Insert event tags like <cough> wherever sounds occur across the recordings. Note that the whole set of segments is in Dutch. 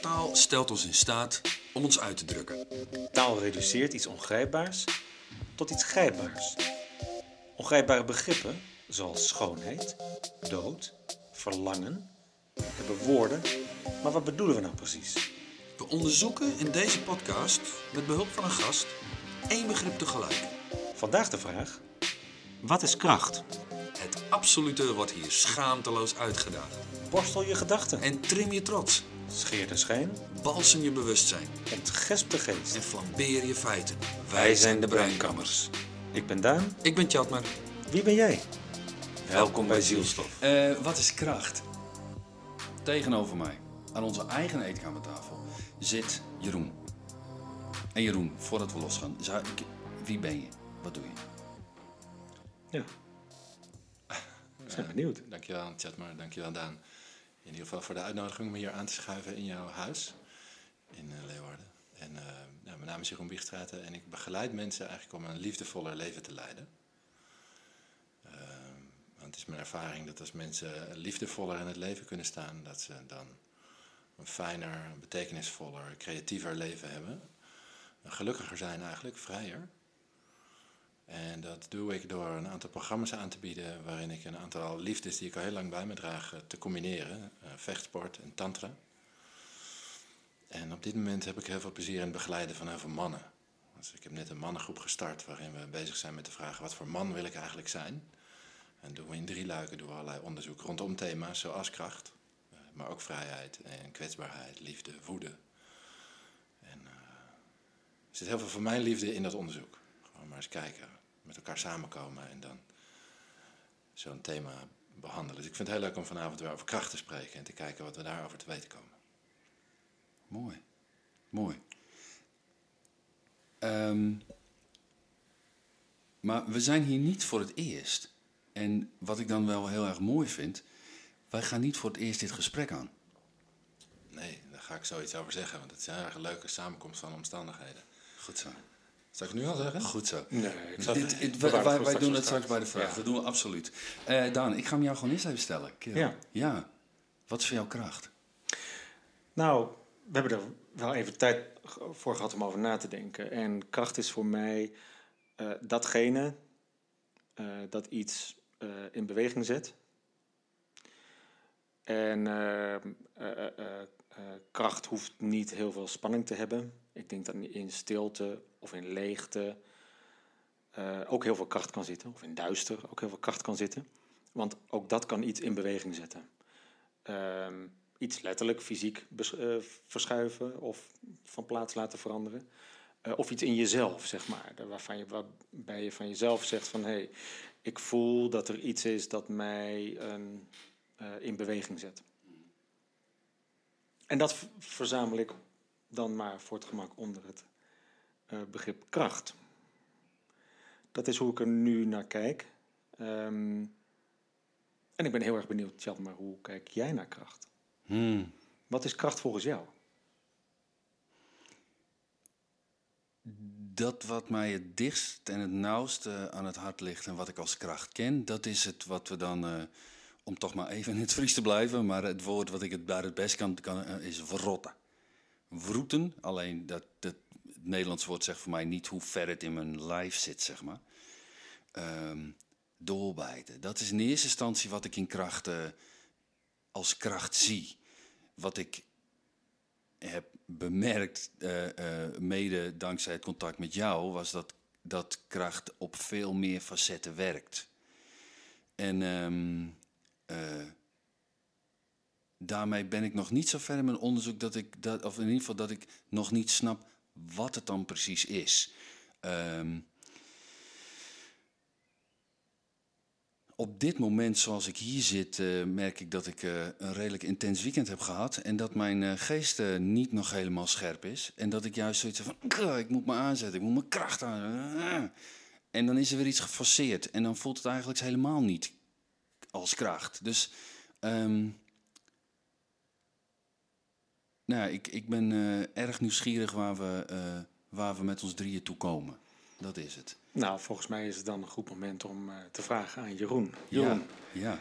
Taal stelt ons in staat om ons uit te drukken. Taal reduceert iets ongrijpbaars tot iets grijpbaars. Ongrijpbare begrippen, zoals schoonheid, dood, verlangen, hebben woorden, maar wat bedoelen we nou precies? We onderzoeken in deze podcast, met behulp van een gast, één begrip tegelijk. Vandaag de vraag: wat is kracht? Absolute wordt hier schaamteloos uitgedaagd. Borstel je gedachten, En trim je trots, scheer de schijn, balsem je bewustzijn ontgesp de geest. en flambeer je feiten. Wij zijn de Breinkammers. Ik ben Daan. Ik ben Tjatmer. Wie ben jij? Welkom bij Zielstof. Eh, wat is kracht? Tegenover mij, aan onze eigen eetkamertafel, zit Jeroen. En Jeroen, voordat we losgaan, zou ik, wie ben je? Wat doe je? Ja. Ben benieuwd. Dankjewel, Chatmar. Dankjewel, Daan. In ieder geval voor de uitnodiging om hier aan te schuiven in jouw huis in eh, Leeuwarden. En eh, nou, mijn naam is Jeroen Biegstraten en ik begeleid mensen eigenlijk om een liefdevoller leven te leiden. Ehm, want het is mijn ervaring dat als mensen liefdevoller in het leven kunnen staan, dat ze dan een fijner, betekenisvoller, creatiever leven hebben. Gelukkiger zijn eigenlijk, vrijer. En dat doe ik door een aantal programma's aan te bieden waarin ik een aantal liefdes die ik al heel lang bij me draag eh, te combineren. Eh, vechtsport en tantra. En op dit moment heb ik heel veel plezier in het begeleiden van heel veel mannen. Dus ik heb net een mannengroep gestart waarin we bezig zijn met de vraag wat voor man wil ik eigenlijk zijn. En doen we in drie luiken doen we allerlei onderzoek rondom thema's zoals kracht, eh, maar ook vrijheid en kwetsbaarheid, liefde, woede. En er zit heel veel van mijn liefde in dat onderzoek. Gewoon maar eens kijken, met elkaar samenkomen en dan zo'n thema behandelen. Dus ik vind het heel leuk om vanavond weer over kracht te spreken en te kijken wat we daarover te weten komen. Mooi. Mooi. Ehm, maar we zijn hier niet voor het eerst. En wat ik dan wel heel erg mooi vind, wij gaan niet voor het eerst dit gesprek aan. Nee, daar ga ik zoiets over zeggen, want het is een erg leuke samenkomst van omstandigheden. Goed zo. Zal ik het nu al zeggen? Goed zo. Nee, wij doen het straks bij de vraag. Ja. Dat doen we absoluut. Eh Daan, ik ga hem jou gewoon eerst even stellen. Ja. Ja. Wat is voor jou kracht? Nou, we hebben er wel even tijd voor gehad om over na te denken. En kracht is voor mij eh, datgene eh, dat iets eh, in beweging zet. En eh, eh, eh, eh, eh, kracht hoeft niet heel veel spanning te hebben. Ik denk dat in stilte of in leegte eh, ook heel veel kracht kan zitten. Of in duister ook heel veel kracht kan zitten. Want ook dat kan iets in beweging zetten. Ehm, iets letterlijk, fysiek eh, verschuiven of van plaats laten veranderen. Eh, of iets in jezelf, zeg maar. Waarvan je, waarbij je van jezelf zegt van... hé, hey, ik voel dat er iets is dat mij een, eh, in beweging zet. En dat verzamel ik dan maar voor het gemak onder het eh, begrip kracht. Dat is hoe ik er nu naar kijk. Ehm, en ik ben heel erg benieuwd, Tjad, maar hoe kijk jij naar kracht? Hmm. Wat is kracht volgens jou? Dat wat mij het dichtst en het nauwst eh, aan het hart ligt en wat ik als kracht ken, dat is het wat we dan, eh, om toch maar even in het Fries te blijven, maar het woord wat ik het daar het best kan, kan eh, is verrotten. Vroeten, alleen dat, dat het Nederlands woord zegt voor mij niet hoe ver het in mijn lijf zit, zeg maar. Ehm, doorbijten. Dat is in eerste instantie wat ik in kracht als kracht zie. Wat ik heb bemerkt, eh, eh, mede dankzij het contact met jou, was dat, dat kracht op veel meer facetten werkt. En eh, daarmee ben ik nog niet zo ver in mijn onderzoek dat ik dat, of in ieder geval dat ik nog niet snap wat het dan precies is. Ehm, op dit moment, zoals ik hier zit, eh, merk ik dat ik eh, een redelijk intens weekend heb gehad. En dat mijn eh, geest niet nog helemaal scherp is. En dat ik juist zoiets heb van, "Kuh, ik moet me aanzetten, ik moet mijn kracht aan. Ah." En dan is er weer iets geforceerd. En dan voelt het eigenlijk helemaal niet als kracht. Dus, ehm, nou, ja, ik, ik ben eh, erg nieuwsgierig waar we, eh, waar we met ons drieën toe komen. Dat is het. Nou, volgens mij is het dan een goed moment om eh, te vragen aan Jeroen. Jeroen, Ja, ja.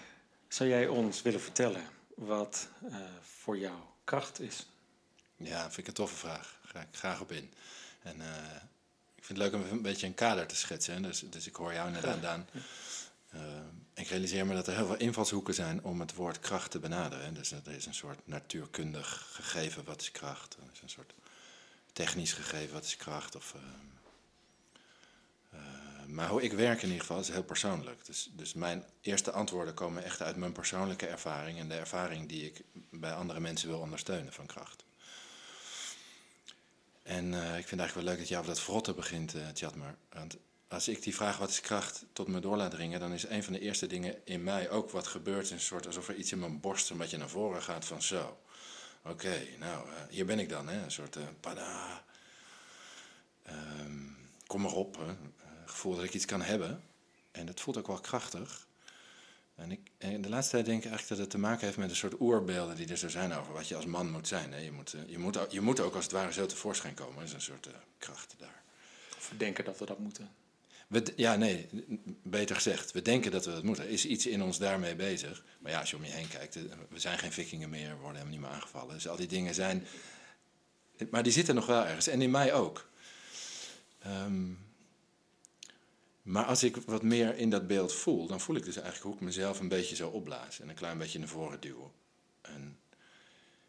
zou jij ons willen vertellen wat eh, voor jou kracht is? Ja, vind ik een toffe vraag. Ga ik graag op in. En uh, ik vind het leuk om een beetje een kader te schetsen. Dus, dus ik hoor jou inderdaad, Daan. Uh, ik realiseer me dat er heel veel invalshoeken zijn om het woord kracht te benaderen. Dus er is een soort natuurkundig gegeven, wat is kracht? Er is een soort technisch gegeven, wat is kracht? Of, uh, maar hoe ik werk in ieder geval is heel persoonlijk. Dus, dus mijn eerste antwoorden komen echt uit mijn persoonlijke ervaring en de ervaring die ik bij andere mensen wil ondersteunen van kracht. En ik vind het eigenlijk wel leuk dat jij over dat vrotten begint, uh. Want als ik die vraag wat is kracht tot me door laat dringen, dan is een van de eerste dingen in mij ook wat gebeurt. Een soort alsof er iets in mijn borst een beetje naar voren gaat van zo. Oké, nou, uh, hier ben ik dan, hè? een soort pada. Um, kom maar op, hè? gevoel dat ik iets kan hebben. En dat voelt ook wel krachtig. En, ik, en de laatste tijd denk ik eigenlijk dat het te maken heeft met een soort oerbeelden die er zo zijn over wat je als man moet zijn. Hè. Je, moet, je, moet, je moet ook als het ware zo tevoorschijn komen. Er is een soort uh, kracht daar. Of denken dat we dat moeten. We, ja, nee, beter gezegd. We denken dat we dat moeten. Is iets in ons daarmee bezig. Maar ja, als je om je heen kijkt, we zijn geen vikingen meer, we worden helemaal niet meer aangevallen. Dus al die dingen zijn. Maar die zitten nog wel ergens. En in mij ook. Um, maar als ik wat meer in dat beeld voel, dan voel ik dus eigenlijk hoe ik mezelf een beetje zo opblaas en een klein beetje naar voren duw. En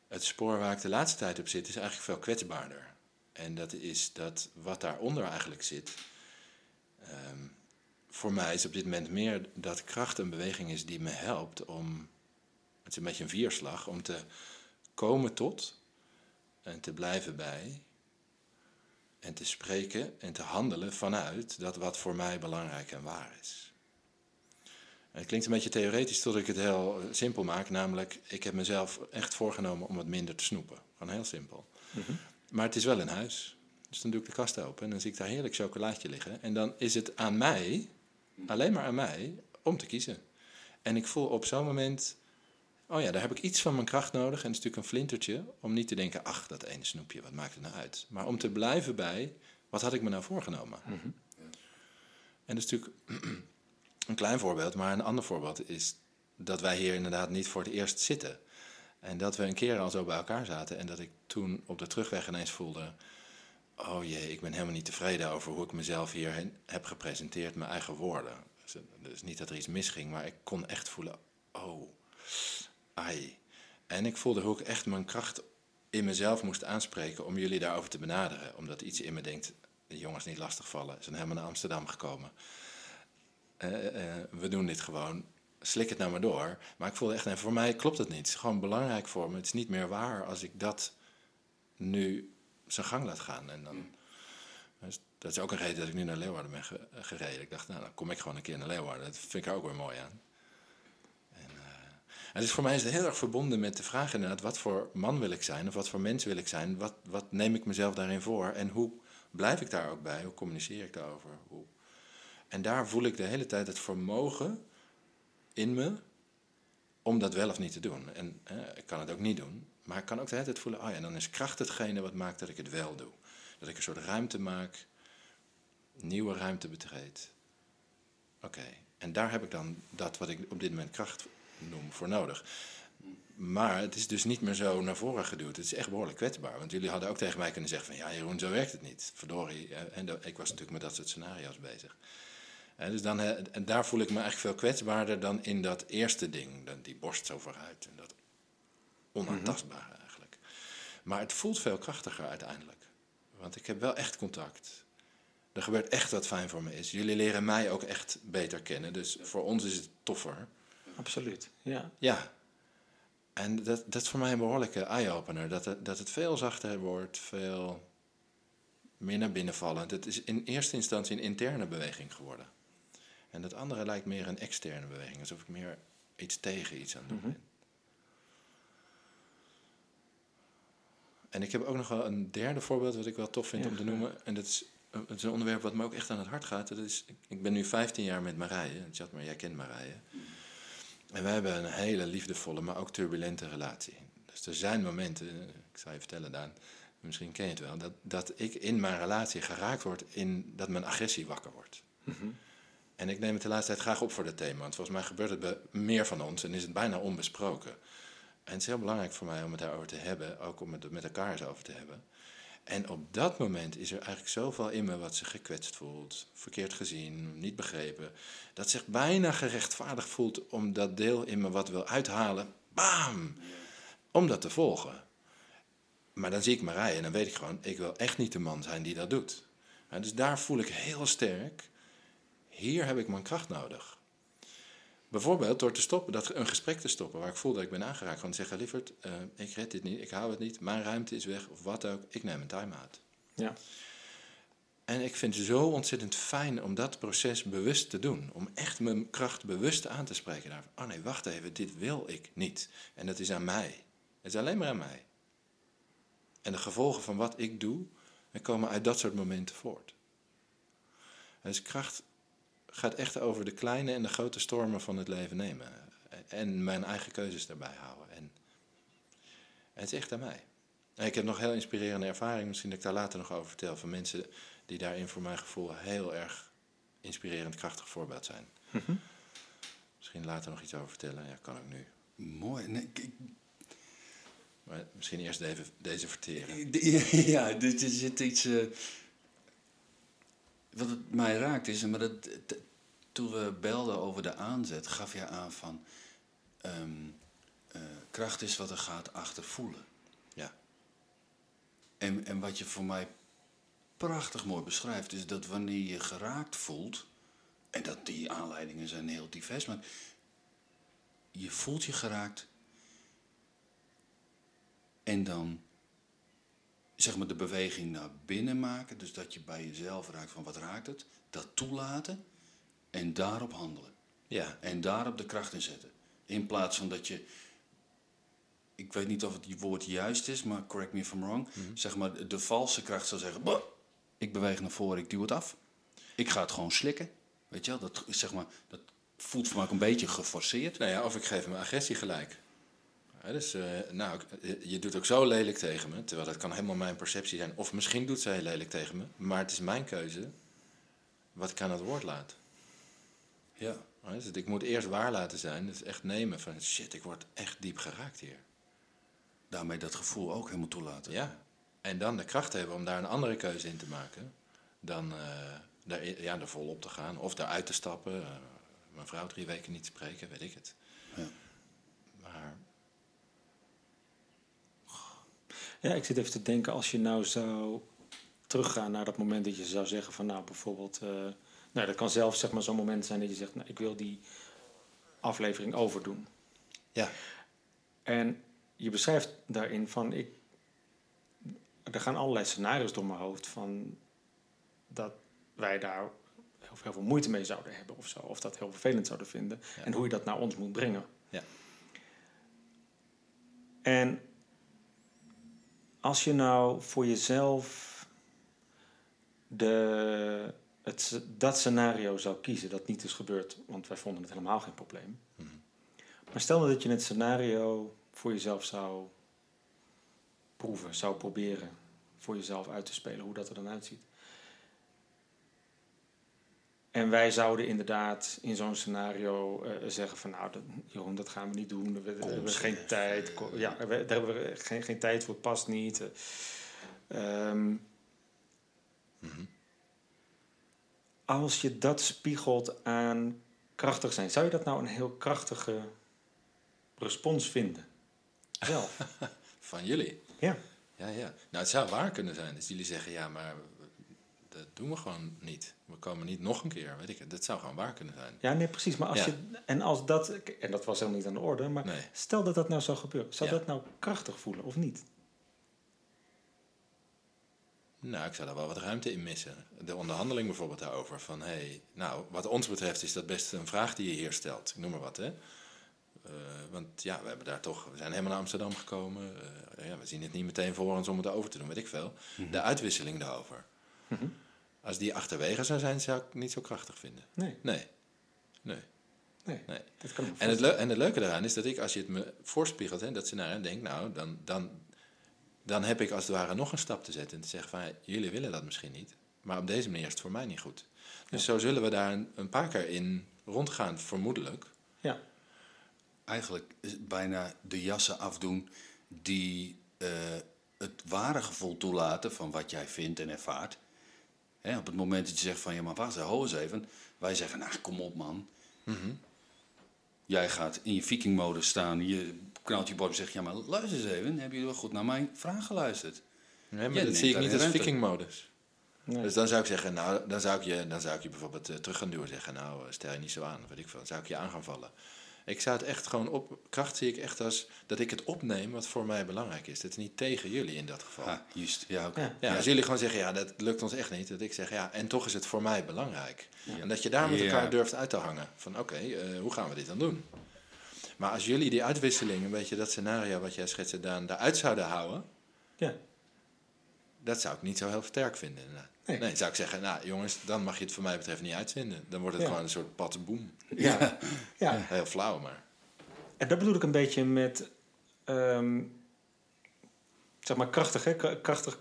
het spoor waar ik de laatste tijd op zit is eigenlijk veel kwetsbaarder. En dat is dat wat daaronder eigenlijk zit, um, voor mij is op dit moment meer dat kracht een beweging is die me helpt om, het is een beetje een vierslag, om te komen tot en te blijven bij en te spreken en te handelen vanuit dat wat voor mij belangrijk en waar is. En het klinkt een beetje theoretisch tot ik het heel simpel maak, namelijk ik heb mezelf echt voorgenomen om wat minder te snoepen. Gewoon heel simpel. Mm -hmm. Maar het is wel in huis. Dus dan doe ik de kast open en dan zie ik daar heerlijk chocolaatje liggen. En dan is het aan mij, alleen maar aan mij, om te kiezen. En ik voel op zo'n moment oh ja, daar heb ik iets van mijn kracht nodig. En het is natuurlijk een flintertje om niet te denken, ach, dat ene snoepje, wat maakt het nou uit? Maar om te blijven bij, wat had ik me nou voorgenomen? Mm -hmm. En dat is natuurlijk <clears throat> een klein voorbeeld, maar een ander voorbeeld is dat wij hier inderdaad niet voor het eerst zitten. En dat we een keer al zo bij elkaar zaten en dat ik toen op de terugweg ineens voelde, oh jee, ik ben helemaal niet tevreden over hoe ik mezelf hier heb gepresenteerd, mijn eigen woorden. Dus, dus niet dat er iets misging, maar ik kon echt voelen, oh, ai. En ik voelde hoe ik echt mijn kracht in mezelf moest aanspreken om jullie daarover te benaderen. Omdat iets in me denkt, de jongens niet lastigvallen. Ze zijn helemaal naar Amsterdam gekomen. Uh, uh, we doen dit gewoon. Slik het nou maar door. Maar ik voelde echt, en voor mij klopt het niet. Het is gewoon belangrijk voor me. Het is niet meer waar als ik dat nu zijn gang laat gaan. En dan, dus dat is ook een reden dat ik nu naar Leeuwarden ben gereden. Ik dacht, nou, dan kom ik gewoon een keer naar Leeuwarden. Dat vind ik er ook weer mooi aan. En dus voor mij is het heel erg verbonden met de vraag inderdaad, wat voor man wil ik zijn of wat voor mens wil ik zijn? Wat, wat neem ik mezelf daarin voor en hoe blijf ik daar ook bij? Hoe communiceer ik daarover? Hoe... En daar voel ik de hele tijd het vermogen in me om dat wel of niet te doen. En ik kan het ook niet doen, maar ik kan ook de hele tijd voelen, oh ja, dan is kracht hetgene wat maakt dat ik het wel doe. Dat ik een soort ruimte maak, nieuwe ruimte betreed. Oké, en daar heb ik dan dat wat ik op dit moment kracht noem voor nodig. Maar het is dus niet meer zo naar voren geduwd. Het is echt behoorlijk kwetsbaar. Want jullie hadden ook tegen mij kunnen zeggen van... ja, Jeroen, zo werkt het niet. Verdorie. En ik was natuurlijk met dat soort scenario's bezig. En, dus dan, en daar voel ik me eigenlijk veel kwetsbaarder dan in dat eerste ding. Die borst zo vooruit. En dat onaantastbare eigenlijk. Maar het voelt veel krachtiger uiteindelijk. Want ik heb wel echt contact. Er gebeurt echt wat fijn voor me is. Jullie leren mij ook echt beter kennen. Dus voor ons is het toffer absoluut. Ja. ja. En dat, dat is voor mij een behoorlijke eye-opener. Dat het, dat het veel zachter wordt, veel meer naar binnen vallend. Het is in eerste instantie een interne beweging geworden. En dat andere lijkt meer een externe beweging. Alsof ik meer iets tegen iets aan het doen mhm. ben. En ik heb ook nog wel een derde voorbeeld wat ik wel tof vind om te noemen. En dat is, het is een onderwerp wat me ook echt aan het hart gaat. Dat is, ik ben nu 15 jaar met Marije. maar jij kent Marije. En we hebben een hele liefdevolle, maar ook turbulente relatie. Dus er zijn momenten, ik zal je vertellen Daan, misschien ken je het wel, dat, dat ik in mijn relatie geraakt word in dat mijn agressie wakker wordt. Mhm. En ik neem het de laatste tijd graag op voor dat thema, want volgens mij gebeurt het bij meer van ons en is het bijna onbesproken. En het is heel belangrijk voor mij om het daarover te hebben, ook om het met elkaar eens over te hebben. En op dat moment is er eigenlijk zoveel in me wat zich gekwetst voelt, verkeerd gezien, niet begrepen, dat zich bijna gerechtvaardigd voelt om dat deel in me wat wil uithalen, bam, om dat te volgen. Maar dan zie ik Marije en dan weet ik gewoon, ik wil echt niet de man zijn die dat doet. Dus daar voel ik heel sterk, hier heb ik mijn kracht nodig. Bijvoorbeeld door te stoppen, dat, een gesprek te stoppen waar ik voel dat ik ben aangeraakt. Gewoon te zeggen, lieverd, uh, ik red dit niet, ik hou het niet, mijn ruimte is weg of wat ook. Ik neem een time-out. Ja. En ik vind het zo ontzettend fijn om dat proces bewust te doen. Om echt mijn kracht bewust aan te spreken. Daar, oh nee, wacht even, dit wil ik niet. En dat is aan mij. Het is alleen maar aan mij. En de gevolgen van wat ik doe, komen uit dat soort momenten voort. Dus kracht gaat echt over de kleine en de grote stormen van het leven nemen. En mijn eigen keuzes daarbij houden. En, het is echt aan mij. En ik heb nog heel inspirerende ervaring, misschien dat ik daar later nog over vertel, van mensen die daarin voor mijn gevoel heel erg inspirerend, krachtig voorbeeld zijn. Mhm. Misschien later nog iets over vertellen, ja, kan ook nu. Mooi. Nee, ik, maar misschien eerst even deze verteren. <laughs> Ja, er zit iets. Uh, wat het mij raakt is, maar dat, toen we belden over de aanzet, gaf je aan van. Um, uh, kracht is wat er gaat achter voelen. Ja. En, en wat je voor mij prachtig mooi beschrijft, is dat wanneer je geraakt voelt. En dat die aanleidingen zijn heel divers, maar. Je voelt je geraakt en dan zeg maar de beweging naar binnen maken. Dus dat je bij jezelf raakt van wat raakt het. Dat toelaten en daarop handelen. Ja. En daarop de kracht in zetten. In plaats van dat je, ik weet niet of het woord juist is, maar correct me if I'm wrong. Mhm. Zeg maar de valse kracht zou zeggen, "Bah, ik beweeg naar voren, ik duw het af. Ik ga het gewoon slikken. Weet je wel, dat, zeg maar, dat voelt voor mij ook een beetje geforceerd. Nou ja, of ik geef mijn agressie gelijk. Dus, eh, nou, je doet ook zo lelijk tegen me, terwijl dat kan helemaal mijn perceptie zijn. Of misschien doet zij lelijk tegen me, maar het is mijn keuze wat ik aan het woord laat. Ja. Dus ik moet eerst waar laten zijn, dus echt nemen van shit, ik word echt diep geraakt hier. Daarmee dat gevoel ook helemaal toelaten. Ja, en dan de kracht hebben om daar een andere keuze in te maken. Dan uh, daar, ja, er volop te gaan of daaruit te stappen. Uh, mijn vrouw drie weken niet spreken, weet ik het. Ja. Maar Ja, ik zit even te denken, als je nou zou teruggaan naar dat moment dat je zou zeggen van nou bijvoorbeeld, uh, nou dat kan zelfs zeg maar zo'n moment zijn dat je zegt, nou ik wil die aflevering overdoen. Ja. En je beschrijft daarin van ik, er gaan allerlei scenario's door mijn hoofd van dat wij daar heel, heel veel moeite mee zouden hebben of zo, of dat heel vervelend zouden vinden Ja. en hoe je dat naar ons moet brengen. Ja. En als je nou voor jezelf de, het, dat scenario zou kiezen, dat niet is gebeurd, want wij vonden het helemaal geen probleem. Mhm. Maar stel nou dat je het scenario voor jezelf zou proeven, zou proberen voor jezelf uit te spelen, hoe dat er dan uitziet. En wij zouden inderdaad in zo'n scenario eh, zeggen van nou, dat, Jeroen, dat gaan we niet doen. We, we hebben geen tijd. Ja, we, daar hebben we geen, geen tijd voor, past niet. Eh, ehm, als je dat spiegelt aan krachtig zijn, zou je dat nou een heel krachtige respons vinden? Zelf. <laughs> Van jullie? ja. Ja, ja. Nou, het zou waar kunnen zijn. Dus jullie zeggen, ja, maar dat doen we gewoon niet. We komen niet nog een keer, weet ik. Dat zou gewoon waar kunnen zijn. ja, nee, precies. Maar als Ja. je, en als dat, en dat was helemaal niet aan de orde, maar Nee. stel dat dat nou zou gebeuren, zou Ja. dat nou krachtig voelen of niet? Nou, ik zou daar wel wat ruimte in missen. De onderhandeling bijvoorbeeld daarover. Van, hé, hey, nou, wat ons betreft is dat best een vraag die je hier stelt. Ik noem maar wat, hè. Eh, want ja, we hebben daar toch... We zijn helemaal naar Amsterdam gekomen. Eh, ja, we zien het niet meteen voor ons om het over te doen, weet ik veel. De uitwisseling daarover. Mhm. Als die achterwege zou zijn, zou ik het niet zo krachtig vinden. Nee, Nee. Nee. nee. Nee. Dat kan ik me En het, en het leuke daaraan is dat ik, als je het me voorspiegelt, hè, dat scenario, denk nou, dan, dan, dan heb ik als het ware nog een stap te zetten. En te zeggen van, ja, jullie willen dat misschien niet. Maar op deze manier is het voor mij niet goed. Dus zo zullen we daar een, een paar keer in rondgaan, vermoedelijk. Ja. eigenlijk is bijna de jassen afdoen die eh, het ware gevoel toelaten van wat jij vindt en ervaart. Hè, op het moment dat je zegt van ja, maar wacht, hou eens even. Wij zeggen, nou kom op man. Jij gaat in je vikingmodus staan, je knalt je bord en zegt, ja maar luister eens even, hebben jullie wel goed naar mijn vraag geluisterd? Nee, maar Ja, dat zie ik niet als vikingmodus. Nee. Dus dan zou ik zeggen, nou, dan zou ik je, dan zou ik je bijvoorbeeld eh, terug gaan duwen en zeggen, nou, eh, stel je niet zo aan, weet ik veel. Dan zou ik je aan gaan vallen. Ik zou het echt gewoon op, kracht zie ik echt als dat ik het opneem wat voor mij belangrijk is. Dat is niet tegen jullie in dat geval. Ah, juist, ja, oké. Ja. Ja, als jullie gewoon zeggen, ja, dat lukt ons echt niet. Dat ik zeg, ja, en toch is het voor mij belangrijk. En dat je daar met elkaar durft uit te hangen. Van, oké, eh, hoe gaan we dit dan doen? Maar als jullie die uitwisseling, een beetje dat scenario wat jij schetste, Daan, daaruit zouden houden... Ja. Dat zou ik niet zo heel sterk vinden. inderdaad. Nee. Nee, zou ik zeggen, nou jongens, dan mag je het voor mij betreft niet uitvinden. Dan wordt het Ja. gewoon een soort patboom. Ja. ja. Heel flauw, maar... En dat bedoel ik een beetje met. ehm, zeg maar krachtig, hè? Krachtig,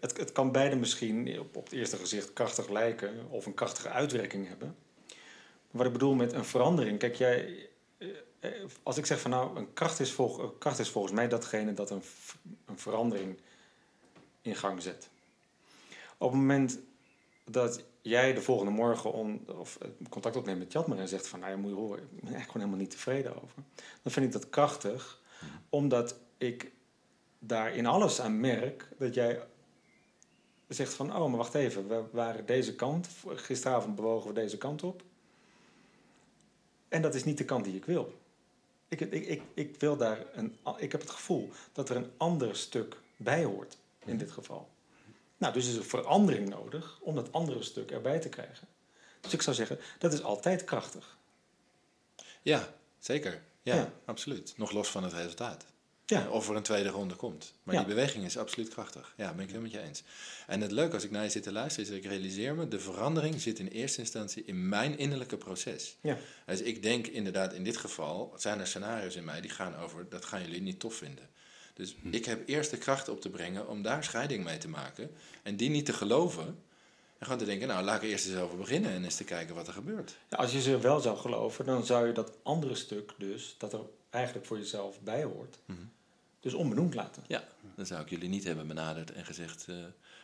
het, het kan beide misschien op, op het eerste gezicht krachtig lijken of een krachtige uitwerking hebben. Wat ik bedoel met een verandering. Kijk, jij. eh, eh, Als ik zeg van nou, een kracht is, volg, kracht is volgens mij datgene dat een, een verandering in gang zet. Op het moment dat jij de volgende morgen of eh, contact opneemt met Jatmer en zegt van nou ja, moet je horen, ik ben eigenlijk gewoon helemaal niet tevreden over. Dan vind ik dat krachtig, omdat ik daar in alles aan merk dat jij zegt van oh, maar wacht even, we waren deze kant, gisteravond bewogen we deze kant op. En dat is niet de kant die ik wil. Ik, ik, ik, ik wil daar een, ik heb het gevoel dat er een ander stuk bij hoort in dit geval. Nou, dus is er verandering nodig om dat andere stuk erbij te krijgen. Dus ik zou zeggen, dat is altijd krachtig. Ja, zeker. Ja, Ja. absoluut. Nog los van het resultaat. Ja, Of er een tweede ronde komt. Maar Ja. die beweging is absoluut krachtig. Ja, ben ik het helemaal met je eens. En het leuke als ik naar je zit te luisteren is dat ik realiseer me... de verandering zit in eerste instantie in mijn innerlijke proces. ja, Dus ik denk inderdaad in dit geval... zijn er scenario's in mij die gaan over... dat gaan jullie niet tof vinden. Dus ik heb eerst de kracht op te brengen om daar scheiding mee te maken. En die niet te geloven. En gewoon te denken, nou laat ik er eerst eens over beginnen... en eens te kijken wat er gebeurt. Ja, als je ze wel zou geloven, dan zou je dat andere stuk dus, dat er eigenlijk voor jezelf bij hoort, dus onbenoemd laten. Ja, dan zou ik jullie niet hebben benaderd en gezegd... eh,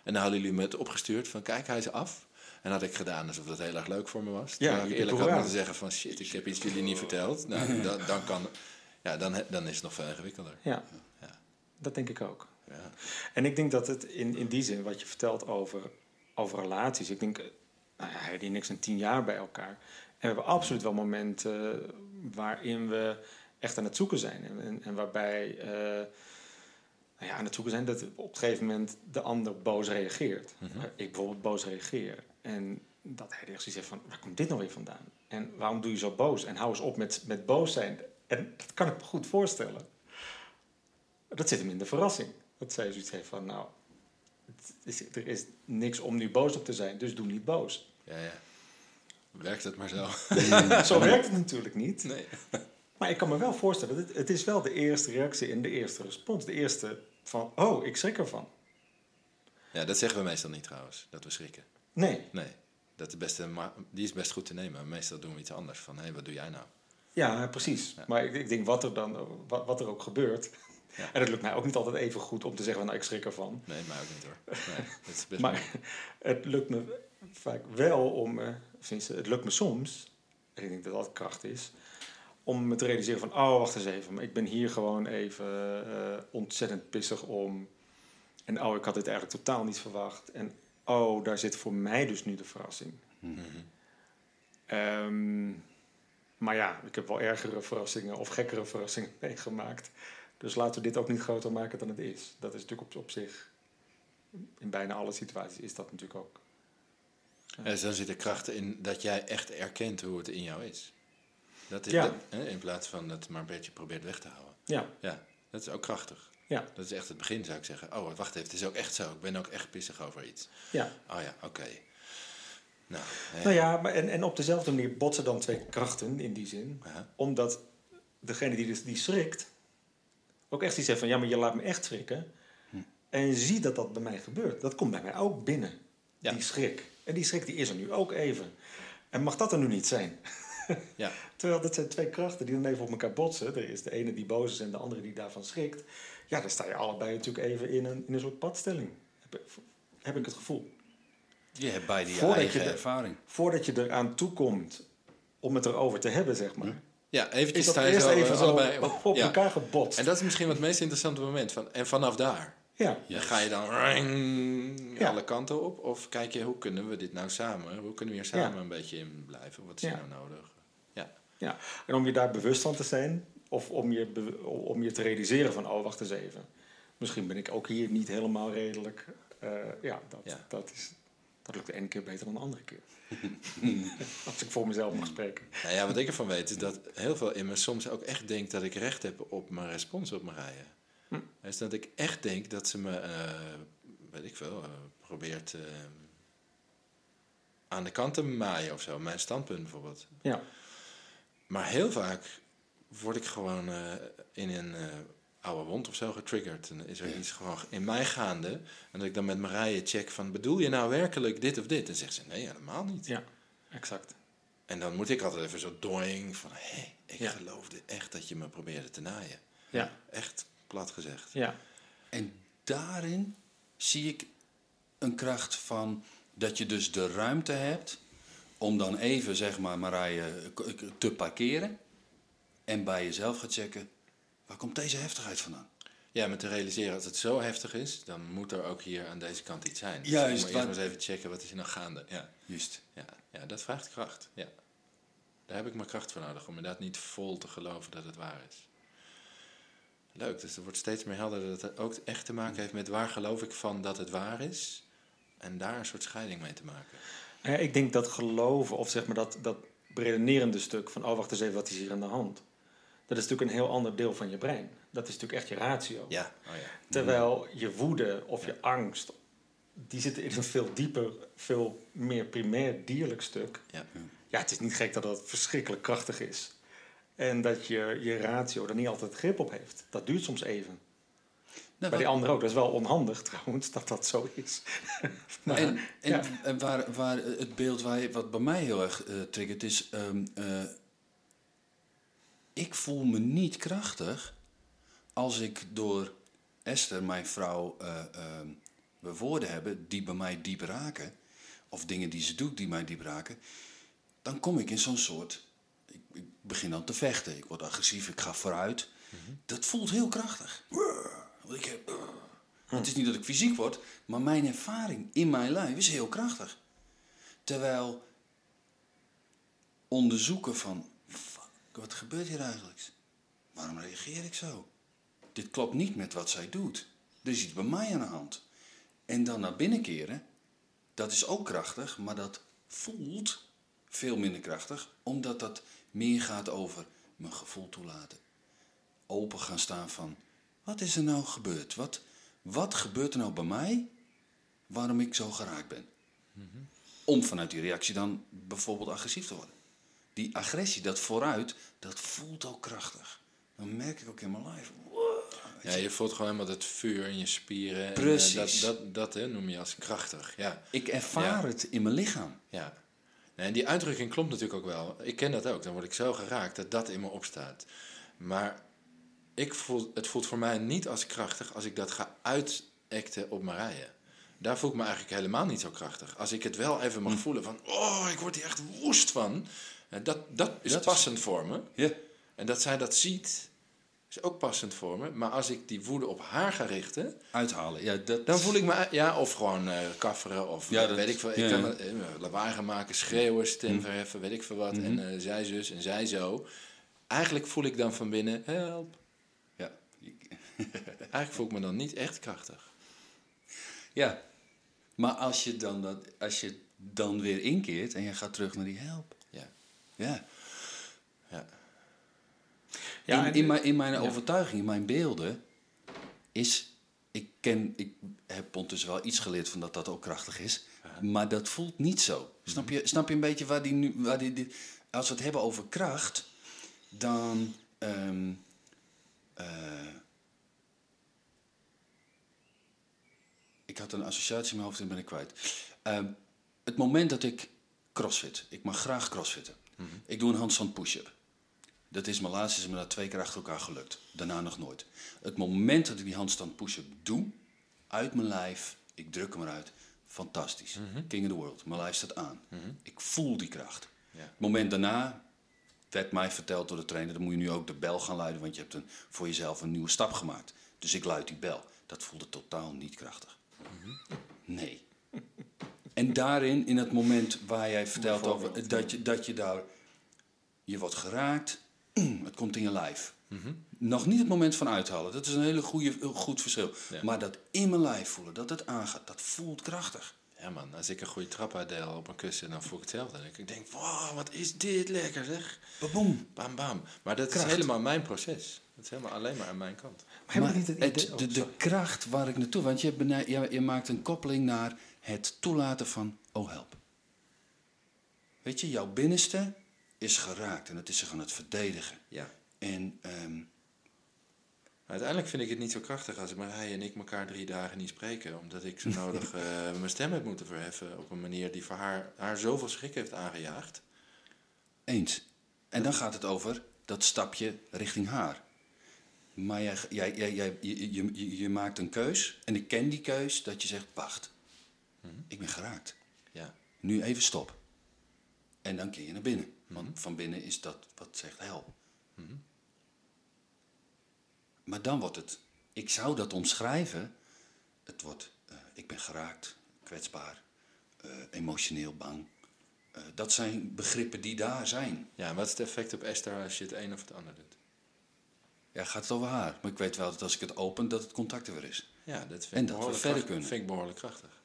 en dan hadden jullie me het opgestuurd van kijk, hij is af. En had ik gedaan alsof dat heel erg leuk voor me was. Terwijl ik eerlijk had moeten zeggen van shit, ik heb iets jullie niet verteld. Nou, <laughs> dan, dan, kan, ja, dan, dan is het nog veel ingewikkelder. Ja, Ja. Dat denk ik ook. Ja. En ik denk dat het in, in die zin, wat je vertelt over, over relaties, ik denk, nou ja, hij die niks een tien jaar bij elkaar. En we hebben absoluut wel momenten eh, waarin we echt aan het zoeken zijn. En, en, en waarbij eh, nou ja, aan het zoeken zijn dat op een gegeven moment de ander boos reageert. Mhm. Ik bijvoorbeeld boos reageer. En dat hij echt heeft van, waar komt dit nou weer vandaan? En waarom doe je zo boos? En hou eens op met, met boos zijn. En dat kan ik me goed voorstellen. Dat zit hem in de verrassing. Dat zij zoiets heeft van, nou, het is, er is niks om nu boos op te zijn, dus doe niet boos. ja, ja. Werkt het maar zo? <laughs> Zo werkt het natuurlijk niet. Nee. Maar ik kan me wel voorstellen, het, het is wel de eerste reactie en de eerste respons. De eerste van, oh, ik schrik ervan. Ja, dat zeggen we meestal niet trouwens, dat we schrikken. Nee, Nee, dat is best, een ma- die is best goed te nemen. Meestal doen we iets anders van, hé, wat doe jij nou? ja, precies. Ja. Maar ik, ik denk wat er dan, wat, wat er ook gebeurt. Ja. En het lukt mij ook niet altijd even goed om te zeggen, van, nou, ik schrik ervan. Nee, mij ook niet hoor. <laughs> Nee, dat is best Maar het lukt me vaak wel om, eh, het lukt me soms, en ik denk dat dat kracht is, om me te realiseren van, oh, wacht eens even, maar ik ben hier gewoon even eh, ontzettend pissig om. En oh, ik had dit eigenlijk totaal niet verwacht. En oh, daar zit voor mij dus nu de verrassing. Mhm. Ehm, maar ja, ik heb wel ergere verrassingen of gekkere verrassingen meegemaakt. Dus laten we dit ook niet groter maken dan het is. Dat is natuurlijk op, op zich, in bijna alle situaties is dat natuurlijk ook. Ja, dus dan zit er kracht in dat jij echt erkent hoe het in jou is. Dat is Ja. in plaats van dat maar een beetje probeert weg te houden. Ja, Ja, dat is ook krachtig. ja, Dat is echt het begin, zou ik zeggen. Oh, wacht even, het is ook echt zo. Ik ben ook echt pissig over iets. ja. Oh ja, oké. Nou. Nou ja, maar en, en op dezelfde manier botsen dan twee krachten in die zin. Omdat degene die, dus, die schrikt, ook echt iets zegt van ja, maar je laat me echt schrikken. En je ziet dat dat bij mij gebeurt. Dat komt bij mij ook binnen, Ja. die schrik. En die schrik die is er nu ook even. En mag dat er nu niet zijn? Ja. <laughs> Terwijl dat zijn twee krachten die dan even op elkaar botsen. Er is de ene die boos is en de andere die daarvan schrikt. Ja, dan sta je allebei natuurlijk even in een, in een soort padstelling. Heb, heb ik het gevoel. Je hebt beide je Voordat eigen je de- ervaring. Voordat je eraan toekomt om het erover te hebben, zeg maar. Ja, eventjes Is dat eerst zo, even eh, zo op, op ja. elkaar gebotst. En dat is misschien wat het meest interessante moment. Van, en vanaf daar, ja. ga je dan Ja. alle kanten op. Of kijk je, hoe kunnen we dit nou samen? Hoe kunnen we hier samen een beetje in blijven? Wat is er nou nodig? Ja, Ja, en om je daar bewust van te zijn, of om je, om je te realiseren van, oh, wacht eens even. Misschien ben ik ook hier niet helemaal redelijk. Eh, ja, dat, Ja. Dat, is, dat lukt de ene keer beter dan de andere keer. <laughs> Als ik voor mezelf mag spreken. nou ja, wat ik ervan weet is dat heel veel in me soms ook echt denkt dat ik recht heb op mijn respons op Marije. Hm. Dus dat ik echt denk dat ze me, eh, weet ik veel, eh, probeert eh, aan de kant te maaien of zo. Mijn standpunt bijvoorbeeld. Ja, Maar heel vaak word ik gewoon in een oude wond of zo getriggerd. En dan is er iets gewoon in mij gaande. En dat ik dan met Marije check van, bedoel je nou werkelijk dit of dit? En zegt ze, nee, helemaal niet. ja, exact. En dan moet ik altijd even zo doing van, hé, ik Ja. geloofde echt dat je me probeerde te naaien. Ja, Echt plat gezegd. ja, En daarin zie ik een kracht van dat je dus de ruimte hebt om dan even, zeg maar, Marije k- k- te parkeren. En bij jezelf gaat checken, waar komt deze heftigheid vandaan? Ja, maar te realiseren, als het zo heftig is, dan moet er ook hier aan deze kant iets zijn. Dus Juist, ik moet eerst maar eens even checken, wat is er nou gaande? Ja. Juist. Ja, ja, dat vraagt kracht. Ja. Daar heb ik mijn kracht voor nodig om inderdaad niet vol te geloven dat het waar is. Leuk, dus er wordt steeds meer helder dat het ook echt te maken heeft met waar geloof ik van dat het waar is. En daar een soort scheiding mee te maken. Nou ja, ik denk dat geloven, of zeg maar dat, dat redenerende stuk van, oh wacht eens even, wat is hier aan de hand? Dat is natuurlijk een heel ander deel van je brein. Dat is natuurlijk echt je ratio. Ja, oh ja. Terwijl je woede of je angst, die zitten in een veel dieper, veel meer primair dierlijk stuk. Ja. Ja, het is niet gek dat dat verschrikkelijk krachtig is. En dat je, je ratio er niet altijd grip op heeft. Dat duurt soms even. Nou, Bij die anderen ook. Dat is wel onhandig <laughs> trouwens, dat dat zo is. <laughs> maar, en en, ja. en waar, waar het beeld waar, wat bij mij heel erg eh, triggert is... ehm, eh, ik voel me niet krachtig als ik door Esther, mijn vrouw, we woorden hebben die bij mij diep raken. Of dingen die ze doet die mij diep raken. Dan kom ik in zo'n soort... Ik, ik begin dan te vechten. Ik word agressief, ik ga vooruit. Dat voelt heel krachtig. Want ik heb... Het is niet dat ik fysiek word, maar mijn ervaring in mijn lijf is heel krachtig. Terwijl onderzoeken van, wat gebeurt hier eigenlijk? Waarom reageer ik zo? Dit klopt niet met wat zij doet. Er is iets bij mij aan de hand. En dan naar binnen keren, dat is ook krachtig, maar dat voelt veel minder krachtig, omdat dat meer gaat over mijn gevoel toelaten. Open gaan staan van, wat is er nou gebeurd? Wat, wat gebeurt er nou bij mij waarom ik zo geraakt ben? Om vanuit die reactie dan bijvoorbeeld agressief te worden. Die agressie, dat vooruit, dat voelt ook krachtig. Dan merk ik ook in mijn lijf. wow, Ja, je. voelt gewoon helemaal dat vuur in je spieren. En, eh, Precies. dat dat, dat hè, noem je als krachtig. Ja, Ik ervaar Ja. het in mijn lichaam. ja. En die uitdrukking klopt natuurlijk ook wel. Ik ken dat ook. Dan word ik zo geraakt dat dat in me opstaat. Maar ik voel, het voelt voor mij niet als krachtig als ik dat ga uitacten op Marije. Daar voel ik me eigenlijk helemaal niet zo krachtig. Als ik het wel even mag voelen van... Oh, ik word hier echt woest van. Eh, Dat, dat is Dat is- passend voor me. Ja. En dat zij dat ziet, is ook passend voor me. Maar als ik die woede op haar ga richten... Uithalen. Ja, dat, Dan voel ik me, ja, of gewoon eh kafferen, of Ja, dat- weet ik veel. Ik kan eh, lawaai gaan maken, schreeuwen, stem verheffen, weet ik veel wat. En eh, zij zus en zij zo. Eigenlijk voel ik dan van binnen, help. Ja. <laughs> Eigenlijk voel ik me dan niet echt krachtig. ja. Maar als je, dan dat, als je dan weer inkeert en je gaat terug naar die help. Ja. Ja. In, mijn, in mijn overtuiging, in mijn beelden, is. Ik, ken, ik heb ondertussen wel iets geleerd van dat dat ook krachtig is. Maar dat voelt niet zo. Snap je, snap je een beetje waar die nu. Waar die, die- als we het hebben over kracht, dan. ehm, eh, ik had een associatie in mijn hoofd en ben ik kwijt. Ehm, het moment dat ik crossfit, ik mag graag crossfitten. Ik doe een handstand push-up. Dat is mijn laatste, is me dat twee keer achter elkaar gelukt. Daarna nog nooit. Het moment dat ik die handstand push-up doe, uit mijn lijf, ik druk hem eruit. Fantastisch. King of the world. Mijn lijf staat aan. Ik voel die kracht. Ja. Het moment daarna werd mij verteld door de trainer, dan moet je nu ook de bel gaan luiden, want je hebt een, voor jezelf een nieuwe stap gemaakt. Dus ik luid die bel. Dat voelde totaal niet krachtig. Nee. <laughs> En daarin, in het moment waar jij vertelt over dat je, dat je daar, je wordt geraakt, <clears throat> het komt in je lijf. Nog niet het moment van uithalen, dat is een hele goede, goed verschil. Ja. Maar dat in mijn lijf voelen, dat het aangaat, dat voelt krachtig. Ja man, als ik een goede trap uitdeel op een kussen, dan voel ik hetzelfde. En ik denk, wow, wat is dit lekker zeg. Baboom. Bam bam. Maar dat Kracht. is helemaal mijn proces. Dat is helemaal alleen maar aan mijn kant. Maar niet het oh, de, de kracht waar ik naartoe... Want je, je maakt een koppeling naar het toelaten van... Oh, help. Weet je, jouw binnenste is geraakt en het is zich aan het verdedigen. Ja. En ehm, uiteindelijk vind ik het niet zo krachtig als Marije en ik elkaar drie dagen niet spreken. Omdat ik zo <laughs> nodig eh, mijn stem heb moeten verheffen op een manier die voor haar, haar zoveel schrik heeft aangejaagd. eens. En dan gaat het over dat stapje richting haar. Maar jij, jij, jij, jij, je, je, je, je maakt een keus en ik ken die keus dat je zegt... Wacht, ik ben geraakt. Ja. Nu even stop. En dan keer je naar binnen. Want van binnen is dat wat zegt help. Maar dan wordt het, ik zou dat omschrijven. Het wordt, eh, ik ben geraakt, kwetsbaar, eh, emotioneel bang. Eh, dat zijn begrippen die daar zijn. Ja, en wat is het effect op Esther als je het een of het ander doet? Ja, gaat het over haar. Maar ik weet wel dat als ik het open, dat het contact er weer is. Ja, dat vind, En dat we verder kunnen. vind ik behoorlijk krachtig.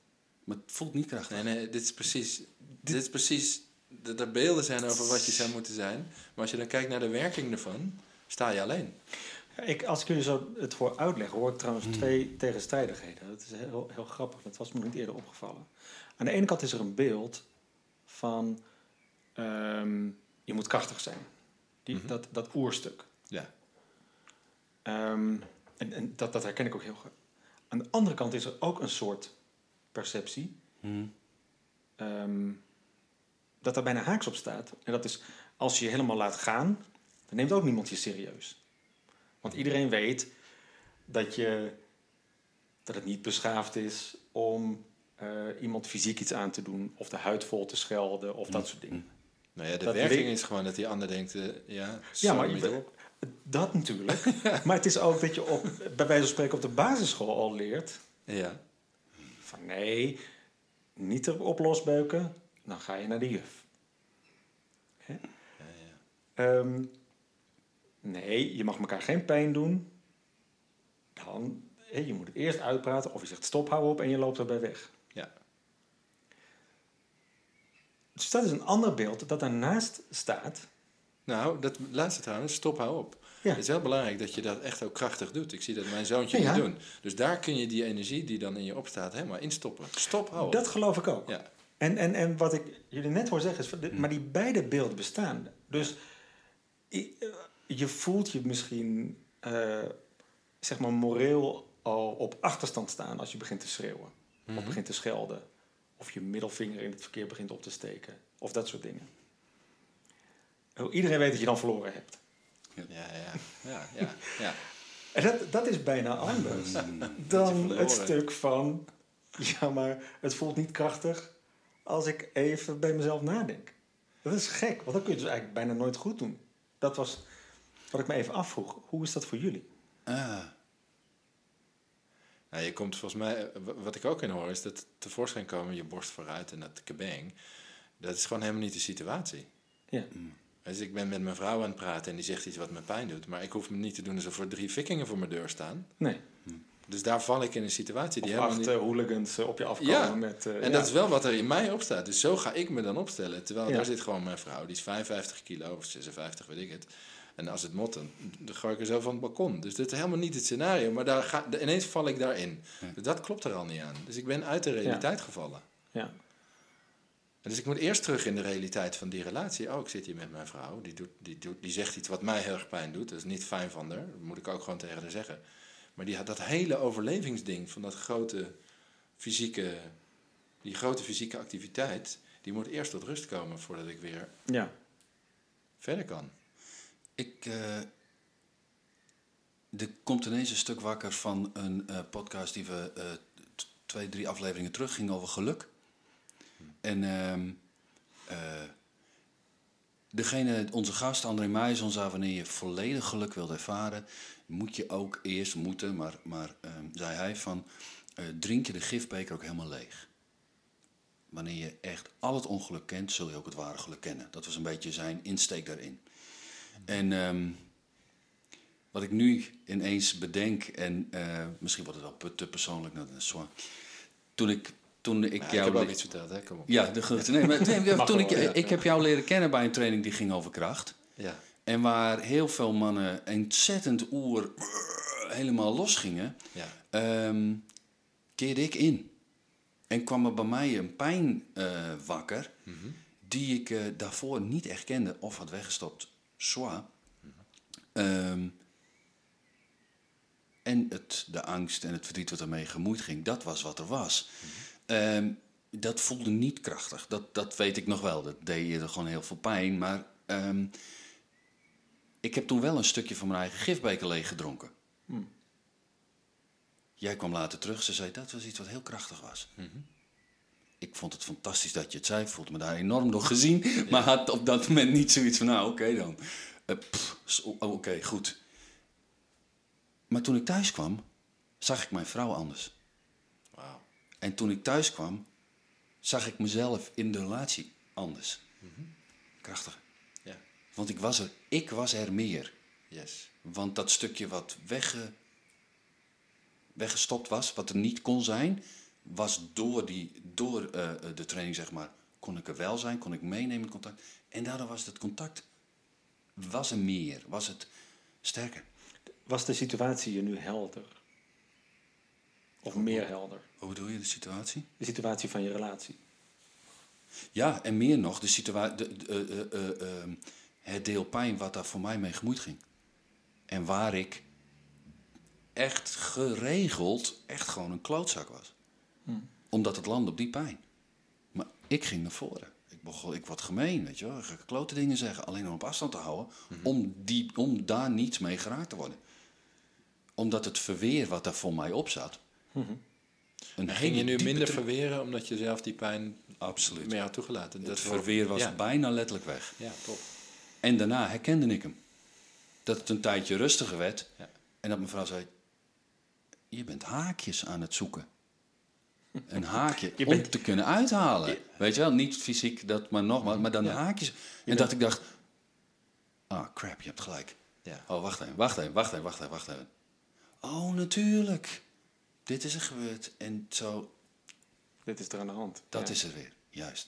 Maar het voelt niet krachtig. Nee, nee, dit is precies. Dit is precies. Dat er beelden zijn over wat je zou moeten zijn. Maar als je dan kijkt naar de werking ervan, sta je alleen. Ja, Ik, als ik jullie zo het voor uitleg, hoor ik trouwens twee tegenstrijdigheden. Dat is heel, heel grappig, dat was me niet eerder opgevallen. Aan de ene kant is er een beeld van ehm, je moet krachtig zijn. Die, Mhm. dat, dat oerstuk. Ja. Ehm, en en dat, dat herken ik ook heel goed. Aan de andere kant is er ook een soort perceptie Hm. ehm, dat er bijna haaks op staat. En dat is, als je je helemaal laat gaan, dan neemt ook niemand je serieus. Want iedereen weet dat, je, dat het niet beschaafd is om eh, iemand fysiek iets aan te doen, of de huid vol te schelden, of dat soort dingen. Nou ja, de Dat werking is gewoon dat die ander denkt, eh, ja, Ja, maar je-. Dat natuurlijk. <laughs> maar het is ook dat je op, bij wijze van spreken op de basisschool al leert Ja. Van nee, niet erop losbeuken, dan ga je naar de juf. Hè? Ja, ja. Ehm, nee, je mag elkaar geen pijn doen. Dan, hè, je moet het eerst uitpraten of je zegt stop, hou op en je loopt erbij weg. Ja. Dus dat is een ander beeld dat daarnaast staat. Nou, dat laatste trouwens, stop, hou op. Ja. Het is heel belangrijk dat je dat echt ook krachtig doet. Ik zie dat mijn zoontje Ja. niet doen. Dus daar kun je die energie die dan in je opstaat helemaal instoppen. Stop, hou op. Dat geloof ik ook. Ja. En, en, en wat ik jullie net hoor zeggen is, dit- maar die beide beelden bestaan. Dus eh, je voelt je misschien, eh, zeg maar, moreel al op achterstand staan als je begint te schreeuwen. Of begint te schelden. Of je middelvinger in het verkeer begint op te steken. Of dat soort dingen. Oh, Iedereen weet dat je dan verloren hebt. Ja, ja, ja, ja, ja. En dat, dat is bijna anders dan verloren. het stuk van... Ja, maar het voelt niet krachtig als ik even bij mezelf nadenk. Dat is gek, want dan kun je dus eigenlijk bijna nooit goed doen. Dat was wat ik me even afvroeg. Hoe is dat voor jullie? Ah, Nou, je komt volgens mij, wat ik ook in hoor, is dat tevoorschijn komen je borst vooruit en dat kabang. Dat is gewoon helemaal niet de situatie. Ja. Dus ik ben met mijn vrouw aan het praten en die zegt iets wat me pijn doet. Maar ik hoef me niet te doen alsof er drie vikkingen voor mijn deur staan. Nee. Dus daar val ik in een situatie die Of helemaal acht niet... hooligans eh, op je afkomen Ja, met... eh, En ja. dat is wel wat er in mij op staat. Dus zo ga ik me dan opstellen. Terwijl Ja. daar zit gewoon mijn vrouw. Die is 55 kilo of 56, weet ik het. En als het mot, dan, dan gooi ik er zo van het balkon. Dus dat is helemaal niet het scenario. Maar daar ga, ineens val ik daarin. Dus dat klopt er al niet aan. Dus ik ben uit de realiteit gevallen. Ja. En dus ik moet eerst terug in de realiteit van die relatie. Oh, ik zit hier met mijn vrouw. Die, doet, die, doet, die zegt iets wat mij heel erg pijn doet. Dat is niet fijn van haar. Dat moet ik ook gewoon tegen haar zeggen. Maar die had dat hele overlevingsding van dat grote fysieke, die grote fysieke activiteit. Die moet eerst tot rust komen voordat ik weer ja. verder kan. Ik, eh, er komt ineens een stuk wakker van een eh, podcast die we eh, twee, drie afleveringen terug ging over geluk. En ehm, eh, degene, onze gast André zei wanneer je volledig geluk wilt ervaren, moet je ook eerst moeten, maar, maar ehm, zei hij van, eh, drink je de gifbeker ook helemaal leeg. Wanneer je echt al het ongeluk kent, zul je ook het ware geluk kennen. Dat was een beetje zijn insteek daarin. En ehm, wat ik nu ineens bedenk, en eh, misschien wordt het wel te persoonlijk, zwaar. Toen ik, toen ik jou... heb ook iets verteld, hè? Kom op. Ja, de grote. Nee, maar, nee, <laughs> toen ik, ja. ik heb jou leren kennen bij een training die ging over kracht. Ja. En waar heel veel mannen ontzettend oer helemaal los gingen, ja. ehm, keerde ik in. En kwam er bij mij een pijn eh, wakker, die ik eh, daarvoor niet echt kende of had weggestopt. Zwaar. Ehm, en het, de angst en het verdriet wat ermee gemoeid ging, dat was wat er was. Ehm, dat voelde niet krachtig. Dat, dat weet ik nog wel. Dat deed je er gewoon heel veel pijn. Maar ehm, ik heb toen wel een stukje van mijn eigen gifbeker leeg gedronken. Jij kwam later terug. Ze zei dat was iets wat heel krachtig was. Ik vond het fantastisch dat je het zei. Ik voelde me daar enorm door gezien. Maar had op dat moment niet zoiets van, nou oké dan. Eh, oké, goed. Maar toen ik thuis kwam, zag ik mijn vrouw anders. En toen ik thuis kwam, zag ik mezelf in de relatie anders. Krachtig. Ja. Want ik was er, ik was er meer. Yes. Want dat stukje wat wegge, weggestopt was, wat er niet kon zijn, was door, die, door eh, eh, de training, zeg maar, kon ik er wel zijn, kon ik meenemen in contact. En daardoor was het contact, was er meer, was het sterker. Was de situatie je nu helder? Of meer helder? Hoe bedoel je de situatie? De situatie van je relatie. Ja, en meer nog, de situa- de, de, eh, eh, eh, ehm, het deel pijn wat daar voor mij mee gemoeid ging. En waar ik echt geregeld, echt gewoon een klootzak was. Omdat het land op die pijn. Maar ik ging naar voren. Ik, begon, ik word gemeen, weet je wel. Ik ga klote dingen zeggen, alleen om op afstand te houden. om, die, om daar niet mee geraakt te worden. Omdat het verweer wat daar voor mij op zat. Een Ging je nu minder verweren omdat je zelf die pijn Absoluut. meer had toegelaten? Het wordt- verweer was ja. bijna letterlijk weg. Ja, top. En daarna herkende ik hem. Dat het een tijdje rustiger werd. Ja. En dat mevrouw zei: Je bent haakjes aan het zoeken. Een haakje <laughs> Je om bent- te kunnen uithalen. Weet je wel, niet fysiek, dat maar nogmaals, maar dan Ja. haakjes. En dat ik dacht: Ah, crap, je hebt gelijk. Ja. Oh, wacht even, wacht even, wacht even, wacht even, wacht even. Oh, natuurlijk. Dit is er gebeurd. En zo, Dit is er aan de hand. dat Ja. is er weer. Juist.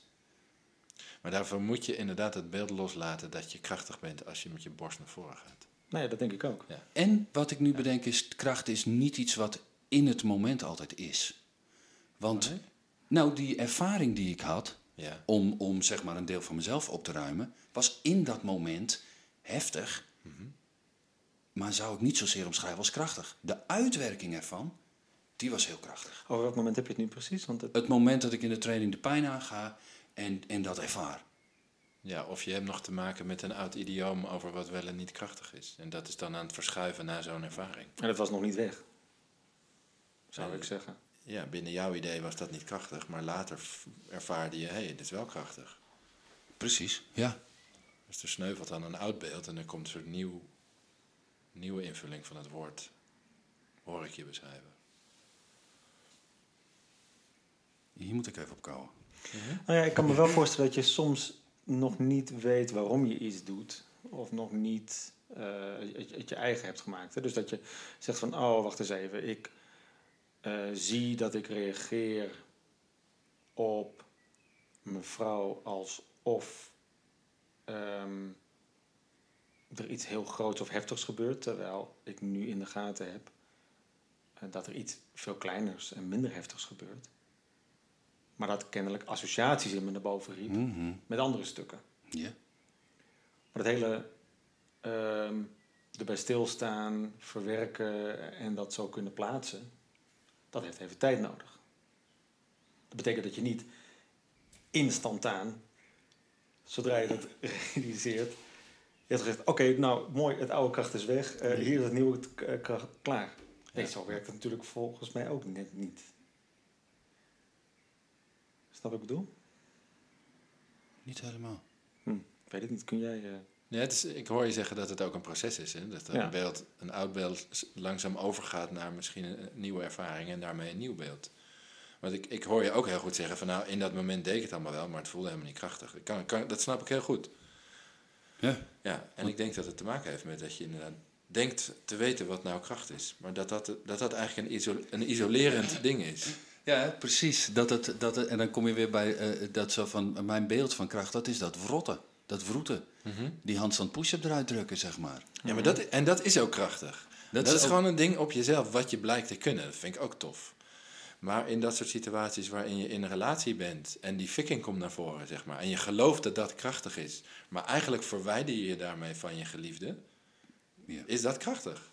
Maar daarvoor moet je inderdaad het beeld loslaten dat je krachtig bent als je met je borst naar voren gaat. Nee, dat denk ik ook. En wat ik nu bedenk is, kracht is niet iets wat in het moment altijd is. Want, Oh, nee? nou, die ervaring die ik had Ja. om, om zeg maar een deel van mezelf op te ruimen, was in dat moment heftig. Maar zou ik niet zozeer omschrijven als krachtig. De uitwerking ervan, die was heel krachtig. Over welk moment heb je het nu precies? Want het, Het moment dat ik in de training de pijn aanga en, en dat ervaar. ja, of je hebt nog te maken met een oud idioom over wat wel en niet krachtig is. En dat is dan aan het verschuiven naar zo'n ervaring. en het was nog niet weg. Zou ik zeggen. Ja, binnen jouw idee was dat niet krachtig, maar later ervaarde je, hé, hey, dit is wel krachtig. Precies, ja. Dus er sneuvelt dan een oud beeld en dan komt een soort nieuw, nieuwe invulling van het woord, hoor ik je beschrijven. Hier moet ik even op kouwen. Nou ja, ik kan me wel voorstellen dat je soms nog niet weet waarom je iets doet. Of nog niet eh, het, je eigen hebt gemaakt. Hè? Dus dat je zegt van, oh, wacht eens even. Ik eh, zie dat ik reageer op mijn vrouw alsof ehm, er iets heel groots of heftigs gebeurt. Terwijl ik nu in de gaten heb eh, dat er iets veel kleiners en minder heftigs gebeurt. Maar dat kennelijk associaties in me naar boven riep Mhm. met andere stukken. Ja. Maar het hele ehm, erbij stilstaan, verwerken en dat zo kunnen plaatsen, dat heeft even tijd nodig. Dat betekent dat je niet instantaan, zodra je dat <laughs> realiseert, Je hebt gezegd, oké, nou mooi, het oude kracht is weg. eh, hier is het nieuwe eh, kracht klaar. Nee, Ja. zo werkt het natuurlijk volgens mij ook net niet. Snap wat ik bedoel? Niet helemaal. Hm, ik weet het niet. Kun jij... eh, Ja, het is, ik hoor je zeggen dat het ook een proces is. Hè? Dat Ja. een, beeld, een oud beeld langzaam overgaat naar misschien een, een nieuwe ervaring en daarmee een nieuw beeld. Want ik, ik hoor je ook heel goed zeggen van nou, in dat moment deed ik het allemaal wel, maar het voelde helemaal niet krachtig. Ik kan, kan, dat snap ik heel goed. Ja. Ja, en ik denk dat het te maken heeft met dat je inderdaad denkt te weten wat nou kracht is. Maar dat dat, dat, dat eigenlijk een, iso- een isolerend ding is. Ja, precies. Dat het, dat het, en dan kom je weer bij eh, dat zo van mijn beeld van kracht, dat is dat wrotten, dat vroeten. Die handstand push-up eruit drukken, zeg maar. Ja, maar dat, en dat is ook krachtig. Dat, Dat is, is ook- gewoon een ding op jezelf wat je blijkt te kunnen. Dat vind ik ook tof. Maar in dat soort situaties waarin je in een relatie bent en die fikking komt naar voren, zeg maar, en je gelooft dat dat krachtig is, maar eigenlijk verwijder je je daarmee van je geliefde, Ja. is dat krachtig?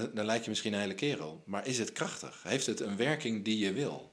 Dan, dan lijkt je misschien een hele kerel, maar is het krachtig? Heeft het een werking die je wil?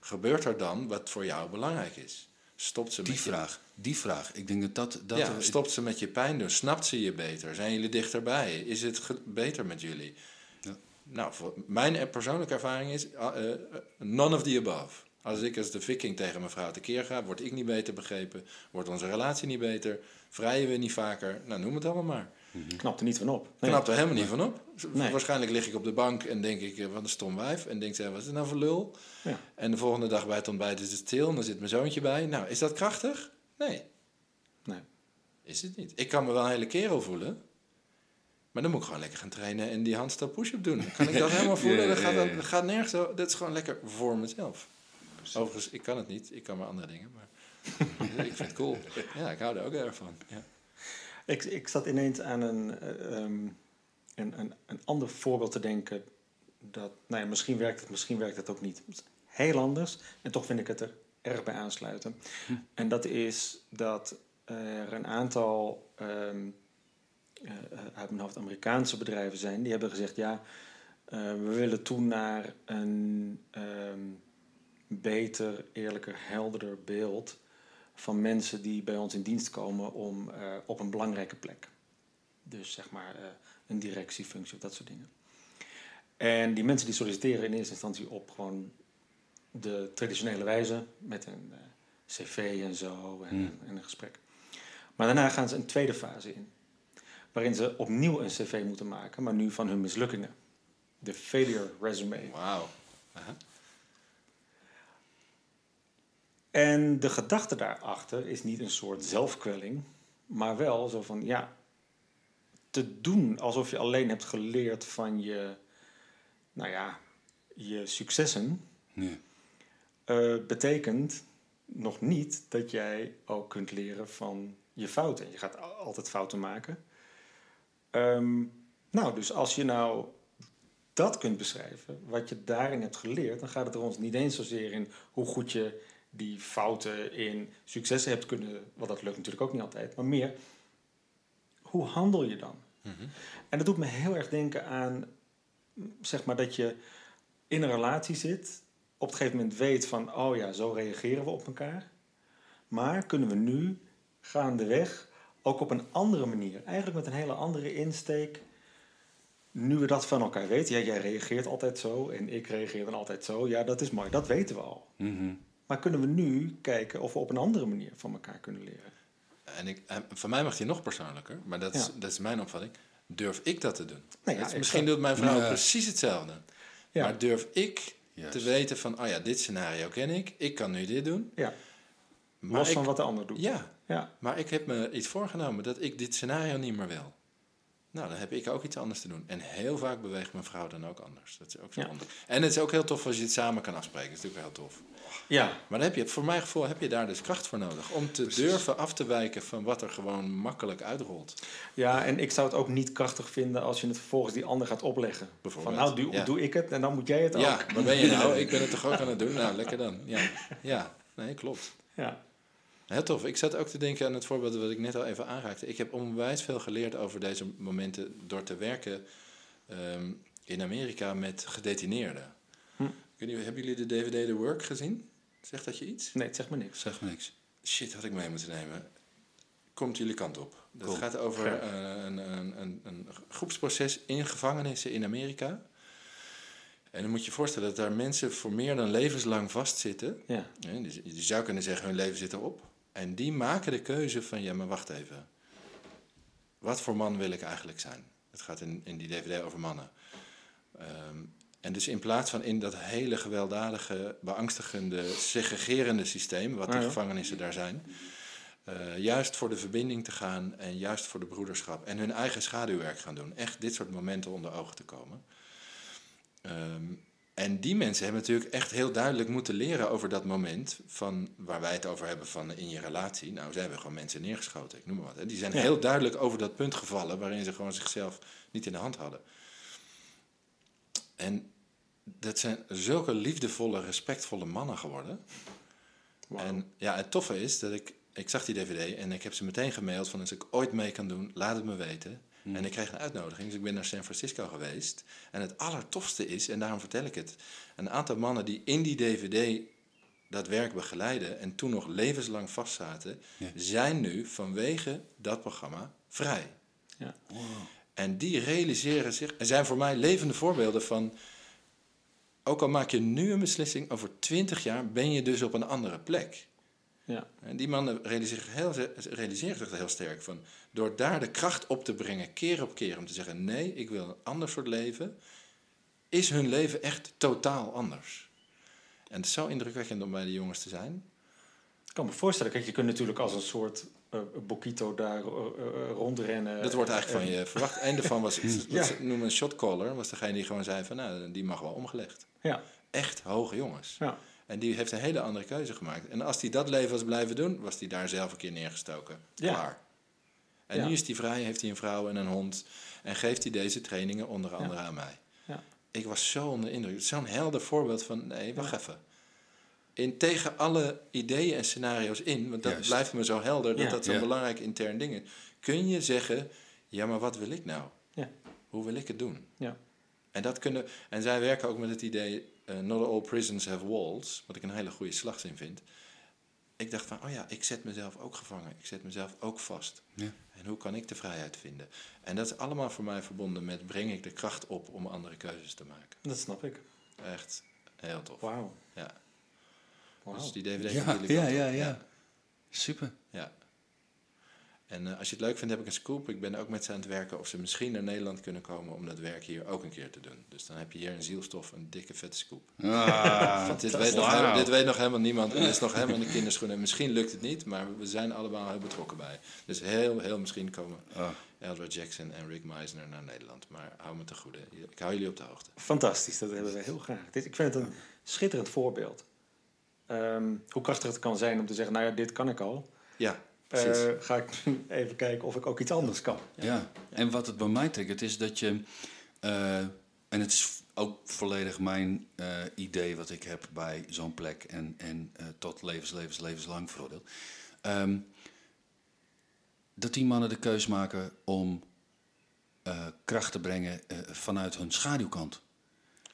Gebeurt er dan wat voor jou belangrijk is? Stopt ze Die met je vraag, die vraag. Ik denk dat dat... dat ja, stopt ze met je pijn doen? Snapt ze je beter? Zijn jullie dichterbij? Is het beter met jullie? Ja. Nou, voor mijn er- persoonlijke ervaring is uh, uh, none of the above. Als ik als de viking tegen mijn vrouw tekeer ga, word ik niet beter begrepen, wordt onze relatie niet beter, vrijen we niet vaker, nou noem het allemaal maar. Knapt er niet van op. Nee. Knapt er helemaal niet van op. Nee. Waarschijnlijk lig ik op de bank en denk ik, eh, wat een stom wijf. En denkt zij, wat is het nou voor lul? Ja. En de volgende dag bij het ontbijt is het stil en dan zit mijn zoontje bij. Nou, is dat krachtig? Nee. Nee. Is het niet. Ik kan me wel een hele kerel voelen. Maar dan moet ik gewoon lekker gaan trainen en die handstand push-up doen. Dan kan ik dat helemaal <laughs> voelen. Dat gaat, dat, dat gaat nergens zo. Dat is gewoon lekker voor mezelf. Overigens, ik kan het niet. Ik kan maar andere dingen. Maar <laughs> ik vind het cool. Ja, ik hou er ook erg van. Ja. Ik, ik zat ineens aan een, eh, ehm, een, een, een ander voorbeeld te denken. Dat, nou ja, misschien werkt het, misschien werkt het ook niet. Heel anders. En toch vind ik het er erg bij aansluiten. En dat is dat er een aantal eh, eh, uit mijn hoofd Amerikaanse bedrijven zijn. Die hebben gezegd, ja, we willen toe naar een ehm, beter, eerlijker, helderder beeld van mensen die bij ons in dienst komen om, eh, op een belangrijke plek. Dus zeg maar eh, een directiefunctie of dat soort dingen. En die mensen die solliciteren in eerste instantie op gewoon de traditionele wijze met een eh, cv en zo en, Hmm. en een gesprek. Maar daarna gaan ze een tweede fase in, waarin ze opnieuw een cv moeten maken, maar nu van hun mislukkingen. De failure resume. Wauw. Aha. En de gedachte daarachter is niet een soort zelfkwelling, maar wel zo van ja, te doen alsof je alleen hebt geleerd van je, nou ja, je successen, Ja. eh, betekent nog niet dat jij ook kunt leren van je fouten. Je gaat altijd fouten maken. Ehm, nou, dus als je nou dat kunt beschrijven, wat je daarin hebt geleerd, dan gaat het er ons niet eens zozeer in hoe goed je die fouten in successen hebt kunnen, want dat lukt natuurlijk ook niet altijd, maar meer hoe handel je dan? En dat doet me heel erg denken aan, zeg maar, dat je in een relatie zit, op een gegeven moment weet van, oh ja, zo reageren we op elkaar. Maar kunnen we nu gaandeweg ook op een andere manier, eigenlijk met een hele andere insteek, nu we dat van elkaar weten, ja, jij reageert altijd zo en ik reageer dan altijd zo, ja, dat is mooi, dat weten we al. Mhm. Maar kunnen we nu kijken of we op een andere manier van elkaar kunnen leren? En ik, en voor mij mag die nog persoonlijker, maar dat is, Ja. dat is mijn opvatting. Durf ik dat te doen? Nou ja, is- misschien doet mijn vrouw Ja. precies hetzelfde. Ja. Maar durf ik te weten van, oh ja, dit scenario ken ik. Ik kan nu dit doen. Ja, Maar los ik, van wat de ander doet. Ja, Ja, maar ik heb me iets voorgenomen dat ik dit scenario niet meer wil. Nou, dan heb ik ook iets anders te doen. En heel vaak beweegt mijn vrouw dan ook anders. Dat is ook zo Ja. En het is ook heel tof als je het samen kan afspreken. Dat is natuurlijk heel tof. Ja. Maar heb je, voor mijn gevoel heb je daar dus kracht voor nodig. Om te durven af te wijken van wat er gewoon makkelijk uitrolt. ja, en ik zou het ook niet krachtig vinden als je het vervolgens die ander gaat opleggen. Van nou, doe, ja. doe ik het en dan moet jij het ook. Ja, waar ben je nou? <laughs> Ik ben het toch ook aan het doen? Nou, lekker dan. Ja, ja. nee, klopt. Ja. Heel tof. Ik zat ook te denken aan het voorbeeld wat ik net al even aanraakte. Ik heb onwijs veel geleerd over deze momenten door te werken ehm, in Amerika met gedetineerden. Ik weet niet, hebben jullie de DVD The Work gezien? Zegt dat je iets? Nee, het zegt me niks. Zeg me niks. Shit, had ik mee moeten nemen. komt jullie kant op. Dat Cool. gaat over eh, een, een, een, een groepsproces in gevangenissen in Amerika. En dan moet je je voorstellen dat daar mensen voor meer dan levenslang vastzitten. Ja. Hè, dus je zou kunnen zeggen, hun leven zit erop. En die maken de keuze van, ja, maar wacht even. Wat voor man wil ik eigenlijk zijn? Het gaat in, in die dvd over mannen. Ehm, en dus in plaats van in dat hele gewelddadige, beangstigende, segregerende systeem... wat de ja. gevangenissen daar zijn... eh, juist voor de verbinding te gaan en juist voor de broederschap... en hun eigen schaduwwerk gaan doen. Echt dit soort momenten onder ogen te komen. Ehm, en die mensen hebben natuurlijk echt heel duidelijk moeten leren over dat moment van waar wij het over hebben van in je relatie. Nou, ze hebben gewoon mensen neergeschoten, ik noem maar wat. En die zijn Ja. heel duidelijk over dat punt gevallen waarin ze gewoon zichzelf niet in de hand hadden. En dat zijn zulke liefdevolle, respectvolle mannen geworden. Wauw. En ja, het toffe is dat ik, ik zag die dvd en ik heb ze meteen gemaild van als ik ooit mee kan doen, laat het me weten. En ik kreeg een uitnodiging, dus ik ben naar San Francisco geweest. En het allertofste is, en daarom vertel ik het, een aantal mannen die in die dvd dat werk begeleiden en toen nog levenslang vastzaten, Ja. zijn nu vanwege dat programma vrij. Ja. En die realiseren zich, en zijn voor mij levende voorbeelden van, ook al maak je nu een beslissing, over twintig jaar ben je dus op een andere plek. Ja. En die mannen realiseren, heel, realiseren zich heel sterk van, door daar de kracht op te brengen, keer op keer, om te zeggen, nee, ik wil een ander soort leven, is hun leven echt totaal anders. En het is zo indrukwekkend om bij de jongens te zijn. Ik kan me voorstellen, kijk, je kunt natuurlijk als een soort eh Bokito daar eh, eh, rondrennen. Dat wordt eigenlijk van je verwacht. Een daarvan was, <laughs> wat Ja. ze noemen een shotcaller, was degene die gewoon zei van, nou, die mag wel omgelegd. Ja, Echt hoge jongens. ja. En die heeft een hele andere keuze gemaakt. En als hij dat leven was blijven doen, was hij daar zelf een keer neergestoken. Ja. Klaar. En Ja. nu is hij vrij, heeft hij een vrouw en een hond. En geeft hij deze trainingen onder andere aan mij. Ja. Ik was zo onder de indruk. Zo'n helder voorbeeld van, nee, wacht even. In, tegen alle ideeën en scenario's in, want dat Juist. blijft me zo helder, dat Ja. dat zo'n Ja. belangrijk intern ding is. Kun je zeggen, ja, maar wat wil ik nou? Ja. Hoe wil ik het doen? Ja. En, dat kunnen, en zij werken ook met het idee, eh, not all prisons have walls, wat ik een hele goede slagzin vind. Ik dacht van, oh ja, ik zet mezelf ook gevangen. Ik zet mezelf ook vast. Ja. En hoe kan ik de vrijheid vinden? En dat is allemaal voor mij verbonden met, breng ik de kracht op om andere keuzes te maken. Dat snap ik. Echt heel tof. Wauw. Ja. Wauw. Dus die DVD Ja, jullie ja, ja, ja. Super. Ja. En eh, als je het leuk vindt, heb ik een scoop. Ik ben ook met ze aan het werken of ze misschien naar Nederland kunnen komen om dat werk hier ook een keer te doen. Dus dan heb je hier een zielstof, een dikke vette scoop. Ah, <laughs> Want dit weet, nog, helemaal- dit weet nog helemaal niemand. En het is nog helemaal in de kinderschoenen. Misschien lukt het niet, maar we zijn allemaal heel betrokken bij. Dus heel, heel misschien komen Ah. Eldra Jackson en Rick Meisner naar Nederland. Maar hou me te goede. Ik hou jullie op de hoogte. Fantastisch, dat hebben we heel graag. Dit, ik vind het een schitterend voorbeeld. Ehm, hoe krachtig het kan zijn om te zeggen, nou ja, dit kan ik al. Ja, precies. Eh, ga ik nu <laughs> even kijken of ik ook iets anders kan. Ja. en wat het bij mij triggert is dat je... eh, en het is ook volledig mijn eh, idee wat ik heb bij zo'n plek... en, en eh, tot levens, levens, levenslang veroordeeld. Ehm, dat die mannen de keus maken om eh, kracht te brengen eh, vanuit hun schaduwkant.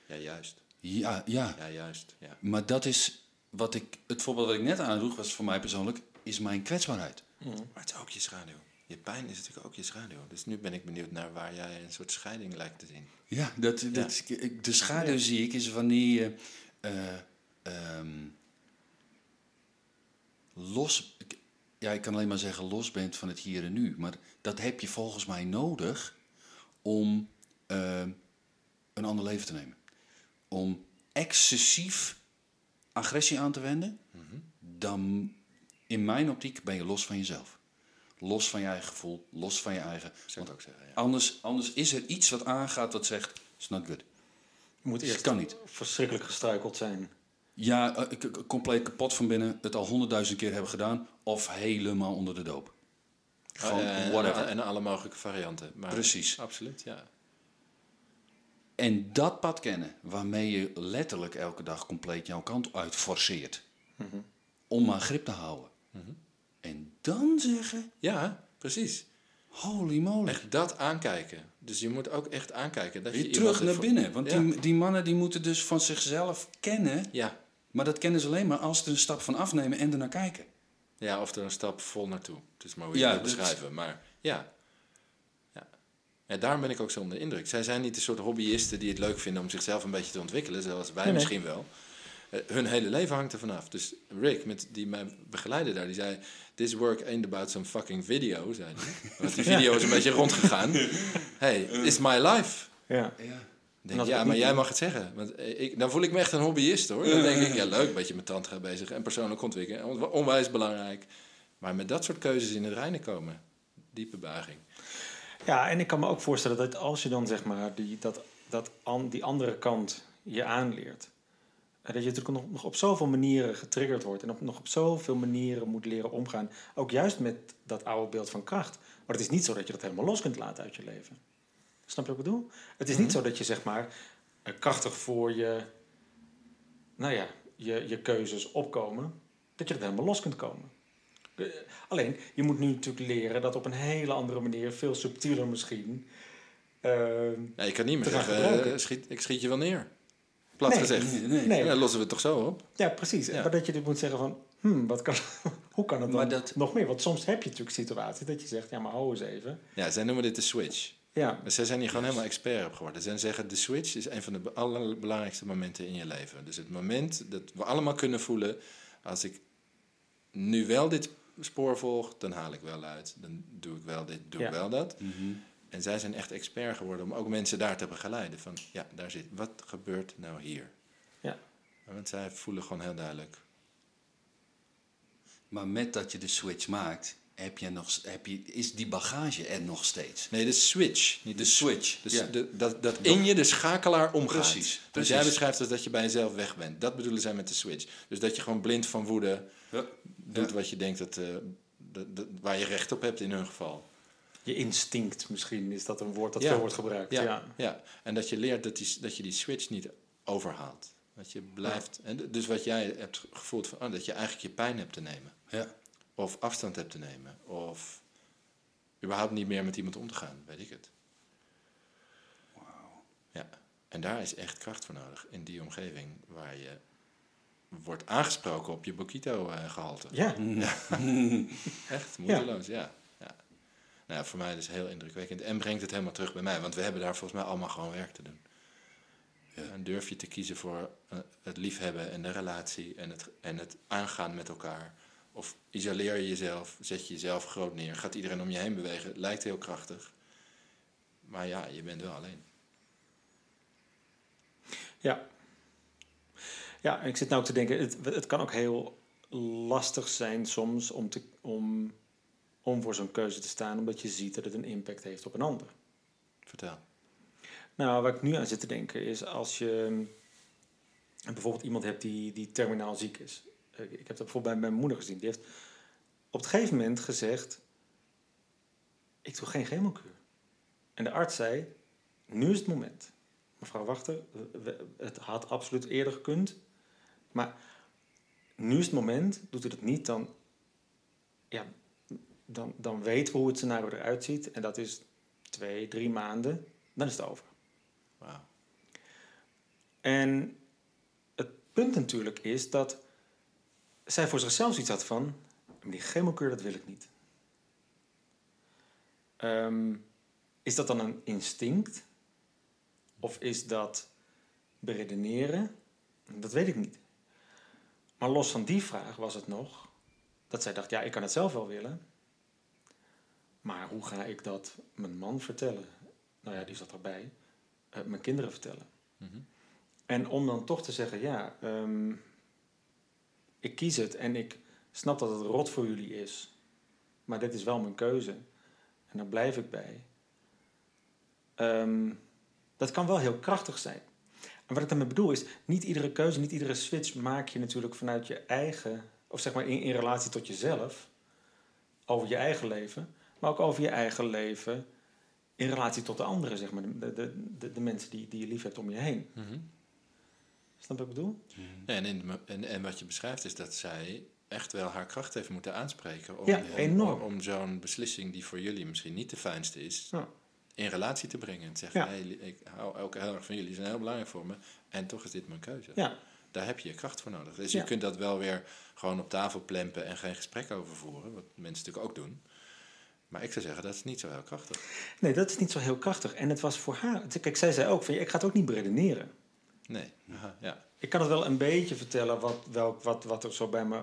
ja, juist. Ja, ja, Ja, juist. Ja. maar dat is wat ik... Het voorbeeld wat ik net aandroeg was voor mij persoonlijk... is mijn kwetsbaarheid. Maar het is ook je schaduw. Je pijn is natuurlijk ook je schaduw. Dus nu ben ik benieuwd naar waar jij een soort scheiding lijkt te zien. Ja, dat, dat, de schaduw zie ik is wanneer je eh, ehm, los, ik- ja, ik kan alleen maar zeggen los bent van het hier en nu. Maar dat heb je volgens mij nodig om eh, een ander leven te nemen. Om excessief agressie aan te wenden, dan in mijn optiek ben je los van jezelf. Los van je eigen gevoel, los van je eigen... Zou ik ook zeggen, ja. Anders, anders is er iets wat aangaat dat zegt, it's not good. Je moet Het eerst kan niet. verschrikkelijk gestruikeld zijn. Ja, eh, compleet kapot van binnen, het al honderdduizend keer hebben gedaan, of helemaal onder de doop. Gewoon Eh, whatever. En alle mogelijke varianten. Maar Precies. Absoluut, ja. En dat pad kennen, waarmee je letterlijk elke dag compleet jouw kant uit forceert. Om maar grip te houden. En dan zeggen, Ja, precies. holy moly. Echt dat aankijken. Dus je moet ook echt aankijken. Dat je terug naar binnen. Want Ja. die, die mannen die moeten dus van zichzelf kennen. Ja, Maar dat kennen ze alleen maar als ze er een stap van afnemen en ernaar kijken. Ja, of er een stap vol naartoe. Het is maar hoe je Ja, het beschrijven. Maar ja. Ja, daarom ben ik ook zo onder de indruk. Zij zijn niet de soort hobbyisten die het leuk vinden om zichzelf een beetje te ontwikkelen, zoals wij Nee, nee. misschien wel. Eh, hun hele leven hangt er vanaf. Dus Rick, met, die mij begeleidde daar, die zei... This work ain't about some fucking video, zei hij. <laughs> Want die video is een beetje rondgegaan. Hey, it's my life. Ja. Denk, ja, maar jij mag het zeggen. Want eh, ik, dan voel ik me echt een hobbyist hoor. Dan denk ik, ja leuk, een beetje met tantra bezig en persoonlijk ontwikkelen. On- Onwijs belangrijk. Maar met dat soort keuzes in het reinen komen. Diepe buiging. Ja, en ik kan me ook voorstellen dat als je dan zeg maar die, dat, dat an, die andere kant je aanleert, eh, dat je natuurlijk nog, nog op zoveel manieren getriggerd wordt en op, nog op zoveel manieren moet leren omgaan. Ook juist met dat oude beeld van kracht. Maar het is niet zo dat je dat helemaal los kunt laten uit je leven. Snap je wat ik bedoel? Het is niet zo dat je zeg maar eh, krachtig voor je, nou ja, je, je keuzes opkomen, dat je dat helemaal los kunt komen. Eh, Alleen, je moet nu natuurlijk leren dat op een hele andere manier, veel subtieler misschien. ehm, Ja, je kan niet meer zeggen, eh, schiet, ik schiet je wel neer. Plat Nee. gezegd. Nee, nee. nee, Ja, dan lossen we het toch zo op? ja, precies. Ja. Maar dat je dit moet zeggen van, hmm, wat kan, <laughs> hoe kan het dan Maar dat- nog meer? Want soms heb je natuurlijk situaties dat je zegt, ja, maar hou eens even. Ja, zij noemen dit de switch. Ja, Dus zij zijn hier gewoon helemaal expert op geworden. Zij zeggen, de switch is een van de be- allerbelangrijkste momenten in je leven. Dus het moment dat we allemaal kunnen voelen... als ik nu wel dit spoor volg, dan haal ik wel uit. Dan doe ik wel dit, doe Ja. ik wel dat. Mhm. En zij zijn echt expert geworden om ook mensen daar te begeleiden. Van, ja, daar zit, wat gebeurt nou hier? Ja. Want zij voelen gewoon heel duidelijk. Maar met dat je de switch maakt, heb je nog, heb je, is die bagage er nog steeds. Nee, de switch. Niet De switch, Dus ja. de, dat, dat in je de schakelaar omgaat. Precies, Dus jij beschrijft als dat je bij jezelf weg bent. Dat bedoelen zij met de switch. Dus dat je gewoon blind van woede Ja. doet Ja. wat je denkt dat, eh, dat, dat- waar je recht op hebt in hun geval. je instinct misschien is dat een woord dat Ja. veel wordt gebruikt. Ja, Ja. ja. en dat je leert dat, die, dat je die switch niet overhaalt. Dat je blijft. En dus wat jij hebt gevoeld, van, oh, dat je eigenlijk je pijn hebt te nemen. Ja. Of afstand hebt te nemen. Of überhaupt niet meer met iemand om te gaan, weet ik het. Ja, en daar is echt kracht voor nodig. In die omgeving waar je wordt aangesproken op je Bokito-gehalte. Ja. <laughs> Echt, moedeloos, ja. ja. Nou, ja, voor mij is het heel indrukwekkend. En brengt het helemaal terug bij mij. Want we hebben daar volgens mij allemaal gewoon werk te doen. Ja. En durf je te kiezen voor eh, het liefhebben en de relatie en het, en het aangaan met elkaar. Of isoleer je jezelf, zet je jezelf groot neer. Gaat iedereen om je heen bewegen. Lijkt heel krachtig. Maar ja, je bent wel alleen. Ja. Ja, en ik zit nou ook te denken, het, het kan ook heel lastig zijn soms om, te, om, om voor zo'n keuze te staan, omdat je ziet dat het een impact heeft op een ander. Vertel. Nou, waar ik nu aan zit te denken is als je bijvoorbeeld iemand hebt die, die terminaal ziek is. Eh, Ik heb dat bijvoorbeeld bij mijn moeder gezien. Die heeft op het gegeven moment gezegd, ik doe geen chemokuur. En de arts zei, nu is het moment. Mevrouw Wachter, het had absoluut eerder gekund. Maar nu is het moment, doet u dat niet, dan, ja, dan, dan weten we hoe het scenario eruit ziet. En dat is twee, drie maanden, dan is het over. En het punt natuurlijk is dat zij voor zichzelf iets had van... "Maar die chemokuur, dat wil ik niet. Ehm, is dat dan een instinct? Of is dat beredeneren? Dat weet ik niet. Maar los van die vraag was het nog... dat zij dacht, ja, ik kan het zelf wel willen... maar hoe ga ik dat mijn man vertellen? Nou ja, die zat erbij. Eh, mijn kinderen vertellen. Mhm. En om dan toch te zeggen, ja, ehm, ik kies het en ik snap dat het rot voor jullie is, maar dit is wel mijn keuze en daar blijf ik bij. Ehm, dat kan wel heel krachtig zijn. En wat ik daarmee bedoel is, niet iedere keuze, niet iedere switch maak je natuurlijk vanuit je eigen, of zeg maar in, in relatie tot jezelf, over je eigen leven, maar ook over je eigen leven in relatie tot de anderen, zeg maar, de, de, de, de mensen die, die je lief hebt om je heen. Mhm. Snap je wat ik bedoel? Ja, en, in, en, en wat je beschrijft is dat zij echt wel haar kracht heeft moeten aanspreken. Om, Ja. Om, om zo'n beslissing die voor jullie misschien niet de fijnste is, Ja. In relatie te brengen. En te zeggen, Ja. hey, ik hou ook heel erg van jullie, zijn heel belangrijk voor me. En toch is dit mijn keuze. Ja, daar heb je je kracht voor nodig. Dus Ja. je kunt dat wel weer gewoon op tafel plempen en geen gesprek over voeren. Wat mensen natuurlijk ook doen. Maar ik zou zeggen, dat is niet zo heel krachtig. Nee, dat is niet zo heel krachtig. En het was voor haar... Kijk, zij zei ook van, ik ga het ook niet beredeneren. Nee. Aha, ja. Ik kan het wel een beetje vertellen wat, welk, wat, wat er zo bij me...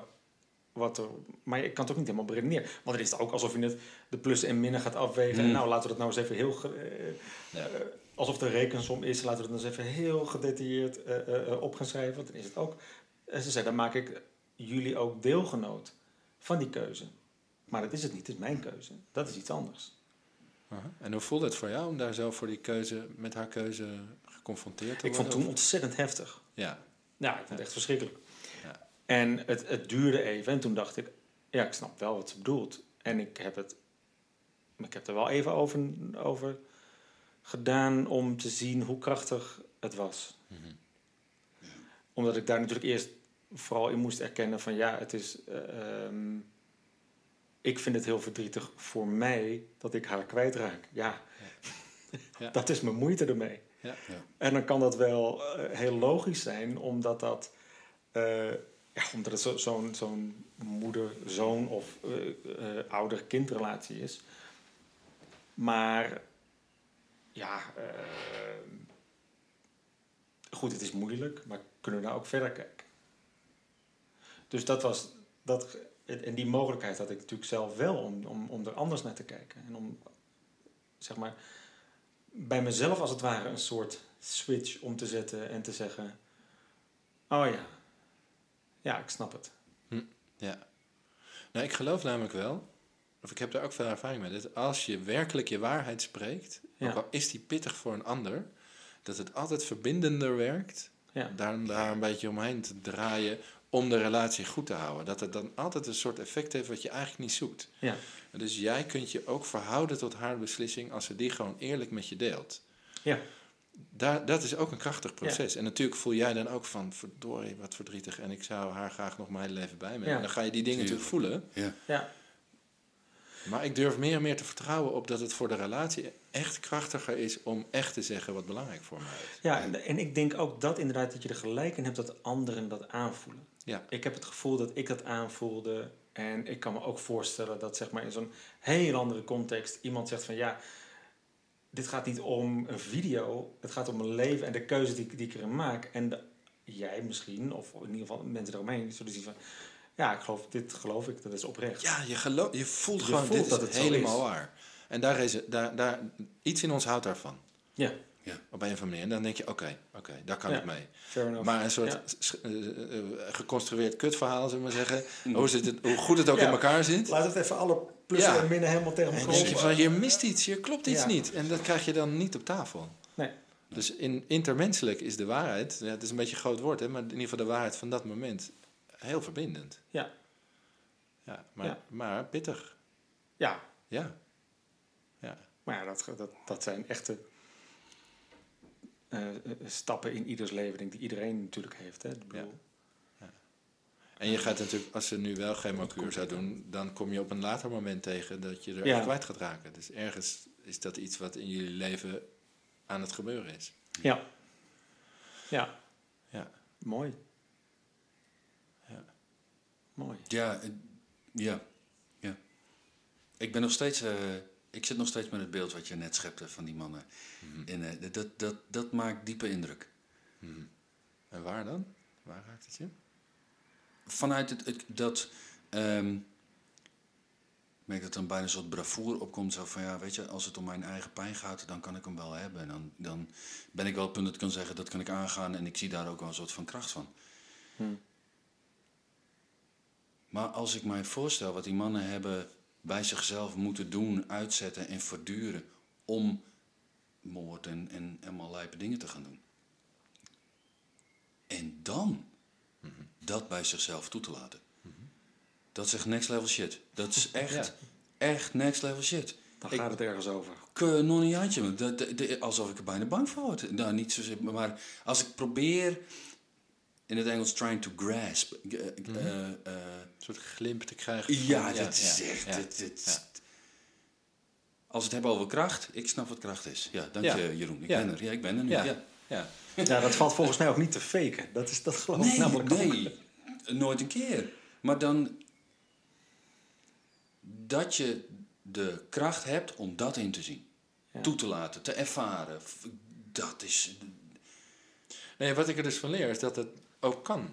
Wat er, maar ik kan het ook niet helemaal beredeneren. Want dan is het ook alsof je het de plus en minnen gaat afwegen. En Hmm. nou, laten we dat nou eens even heel... eh, Ja. eh, alsof het een rekensom is, laten we het dan eens even heel gedetailleerd eh, op gaan schrijven. Want dan is het ook... En ze zei, dan maak ik jullie ook deelgenoot van die keuze. Maar dat is het niet, het is mijn keuze. Dat is iets anders. En hoe voelde het voor jou om daar zo voor die keuze, met haar keuze geconfronteerd te Ik vond worden? het toen ontzettend heftig. Ja. Ja, ik vond het echt verschrikkelijk. Ja. En het, het duurde even en toen dacht ik, ja, ik snap wel wat ze bedoelt. En ik heb het, ik heb er wel even over, over gedaan om te zien hoe krachtig het was. Omdat ik daar natuurlijk eerst vooral in moest erkennen van ja, het is, eh, ehm, ik vind het heel verdrietig voor mij dat ik haar kwijtraak. Ja, Ja. <laughs> dat is mijn moeite ermee. Ja. Ja. En dan kan dat wel eh, heel logisch zijn, omdat dat eh, ja, omdat het zo- zo'n moeder-zoon of eh, eh, ouder-kindrelatie is. Maar ja, eh, goed, het is moeilijk, maar kunnen we nou ook verder kijken? Dus dat was, dat, en die mogelijkheid had ik natuurlijk zelf wel om, om, om er anders naar te kijken. En om, zeg maar, bij mezelf als het ware een soort switch om te zetten en te zeggen: Oh ja, ja, ik snap het. Ja. Nou, ik geloof namelijk wel, of ik heb daar ook veel ervaring mee, dat als je werkelijk je waarheid spreekt, Ja. ook al is die pittig voor een ander, dat het altijd verbindender werkt Ja, daar, daar een beetje omheen te draaien om de relatie goed te houden. Dat het dan altijd een soort effect heeft wat je eigenlijk niet zoekt. ja, Dus jij kunt je ook verhouden tot haar beslissing als ze die gewoon eerlijk met je deelt. ja, Daar, dat is ook een krachtig proces. En natuurlijk voel jij dan ook van, verdorie, wat verdrietig. En ik zou haar graag nog mijn hele leven bij me Ja. hebben. Dan ga je die dingen natuurlijk voelen. Ja. ja, Maar ik durf meer en meer te vertrouwen op dat het voor de relatie echt krachtiger is om echt te zeggen wat belangrijk voor mij is. ja. En, en ik denk ook dat inderdaad dat je er gelijk in hebt dat anderen dat aanvoelen. Ja. Ik heb het gevoel dat ik dat aanvoelde. En ik kan me ook voorstellen dat zeg maar in zo'n heel andere context iemand zegt van ja, dit gaat niet om een video. Het gaat om mijn leven en de keuze die, ik- die ik erin maak. En de- jij misschien, of in ieder geval mensen eromheen, zullen zien van ja, ik geloof, dit geloof ik, dat is oprecht. Ja, je, geloof, je voelt Je gewoon, voelt dit dat is het helemaal is. waar. En daar is daar, daar, iets in ons houdt daarvan. Ja, Op een of andere manier. En dan denk je, oké, oké, daar kan Ja. ik mee. fair enough. Maar een soort Ja. eh, eh, geconstrueerd kutverhaal, zullen we maar zeggen. Hoe, zit het, hoe goed het ook Ja. in elkaar zit. Laat het even alle Ja. en minnen helemaal tegen elkaar denk je van, hier mist iets, hier klopt iets Ja. niet. En dat krijg je dan niet op tafel. Nee. Dus in, intermenselijk is de waarheid, ja, het is een beetje een groot woord, hè, maar in ieder geval de waarheid van dat moment heel verbindend. Ja. Ja, maar, Ja. maar pittig. Ja, Ja. Ja. maar ja, dat, dat, dat zijn echte eh, eh, stappen in ieders leven, denk ik, die iedereen natuurlijk heeft. Hè? Ik bedoel, En je gaat natuurlijk, als ze nu wel chemokuur zou doen, dan kom je op een later moment tegen dat je er Ja. kwijt gaat raken. Dus ergens is dat iets wat in jullie leven aan het gebeuren is. Ja. Ja. Ja. Mooi. Ja. Mooi. Ja, eh, ja, ja. Ik ben nog steeds, eh, ik zit nog steeds met het beeld wat je net schepte van die mannen. En eh, dat, dat, dat maakt diepe indruk. En waar dan? Waar raakt het je? Vanuit het, het dat, ehm, ik merk dat er dan bijna een soort bravoure opkomt. Zo van, ja, weet je, als het om mijn eigen pijn gaat, dan kan ik hem wel hebben. En dan, dan ben ik wel op het punt dat ik kan zeggen, dat kan ik aangaan. En ik zie daar ook wel een soort van kracht van. Hm. Maar als ik mij voorstel wat die mannen hebben bij zichzelf moeten doen, uitzetten en verduren om moord en, en allemaal lijpe dingen te gaan doen. En dan dat bij zichzelf toe te laten. Dat is echt next level shit. Dat is echt, Ja. echt next level shit. Dan Ik- gaat het ergens over. nog dat- dat- alsof ik er bijna bang voor word. Nou, niet zozeer, maar als ik probeer, in het Engels trying to grasp. eh, eh, eh, Een soort glimp te krijgen. van- ja, dat is echt. ja, dit- dit- ja. Als we het hebben over kracht, ik snap wat kracht is. Ja, dank je Jeroen. Ik ben er. Ja, ik ben er nu. Ja. Ja. Ja. Dat valt volgens mij ook niet te faken. Dat, is, dat geloof ik Nee, namelijk ook. nee, nooit een keer. Maar dan dat je de kracht hebt om dat in te zien. Ja. Toe te laten, te ervaren. Dat is... Nee, wat ik er dus van leer is dat het ook kan.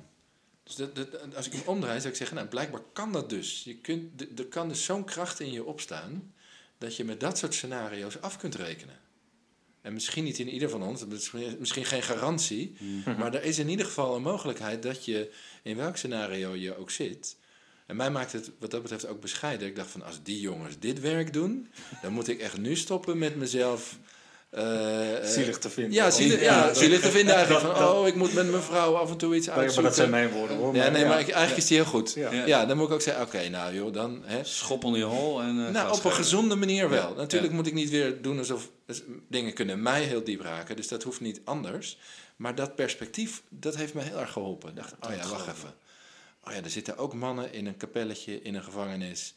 Dus dat, dat, als ik hem omdraai, zou ik zeggen, nou, blijkbaar kan dat dus. Je kunt, er kan dus zo'n kracht in je opstaan, dat je met dat soort scenario's af kunt rekenen. En misschien niet in ieder van ons, dat is misschien geen garantie, maar er is in ieder geval een mogelijkheid dat je in welk scenario je ook zit. En mij maakt het wat dat betreft ook bescheiden. Ik dacht van, als die jongens dit werk doen, dan moet ik echt nu stoppen met mezelf... eh, eh, Zielig te vinden. ja, zielig, Oh, ja, zielig te vinden eigenlijk. dat- van, dat- oh, ik moet met mijn vrouw af en toe iets Maar, maar uitzoeken. dat zijn mijn woorden hoor. Ja, nee, maar ik, eigenlijk is die heel goed. Ja. Ja. dan moet ik ook zeggen, oké, nou joh, dan... Hè, Schop onder je hol en eh, nou, op een gezonde manier wel. Ja. Natuurlijk Ja. moet ik niet weer doen alsof... dus dingen kunnen mij heel diep raken, dus dat hoeft niet anders. Maar dat perspectief, dat heeft me heel erg geholpen. Ik dacht, oh ja, wacht even. Oh ja, er zitten ook mannen in een kapelletje, in een gevangenis...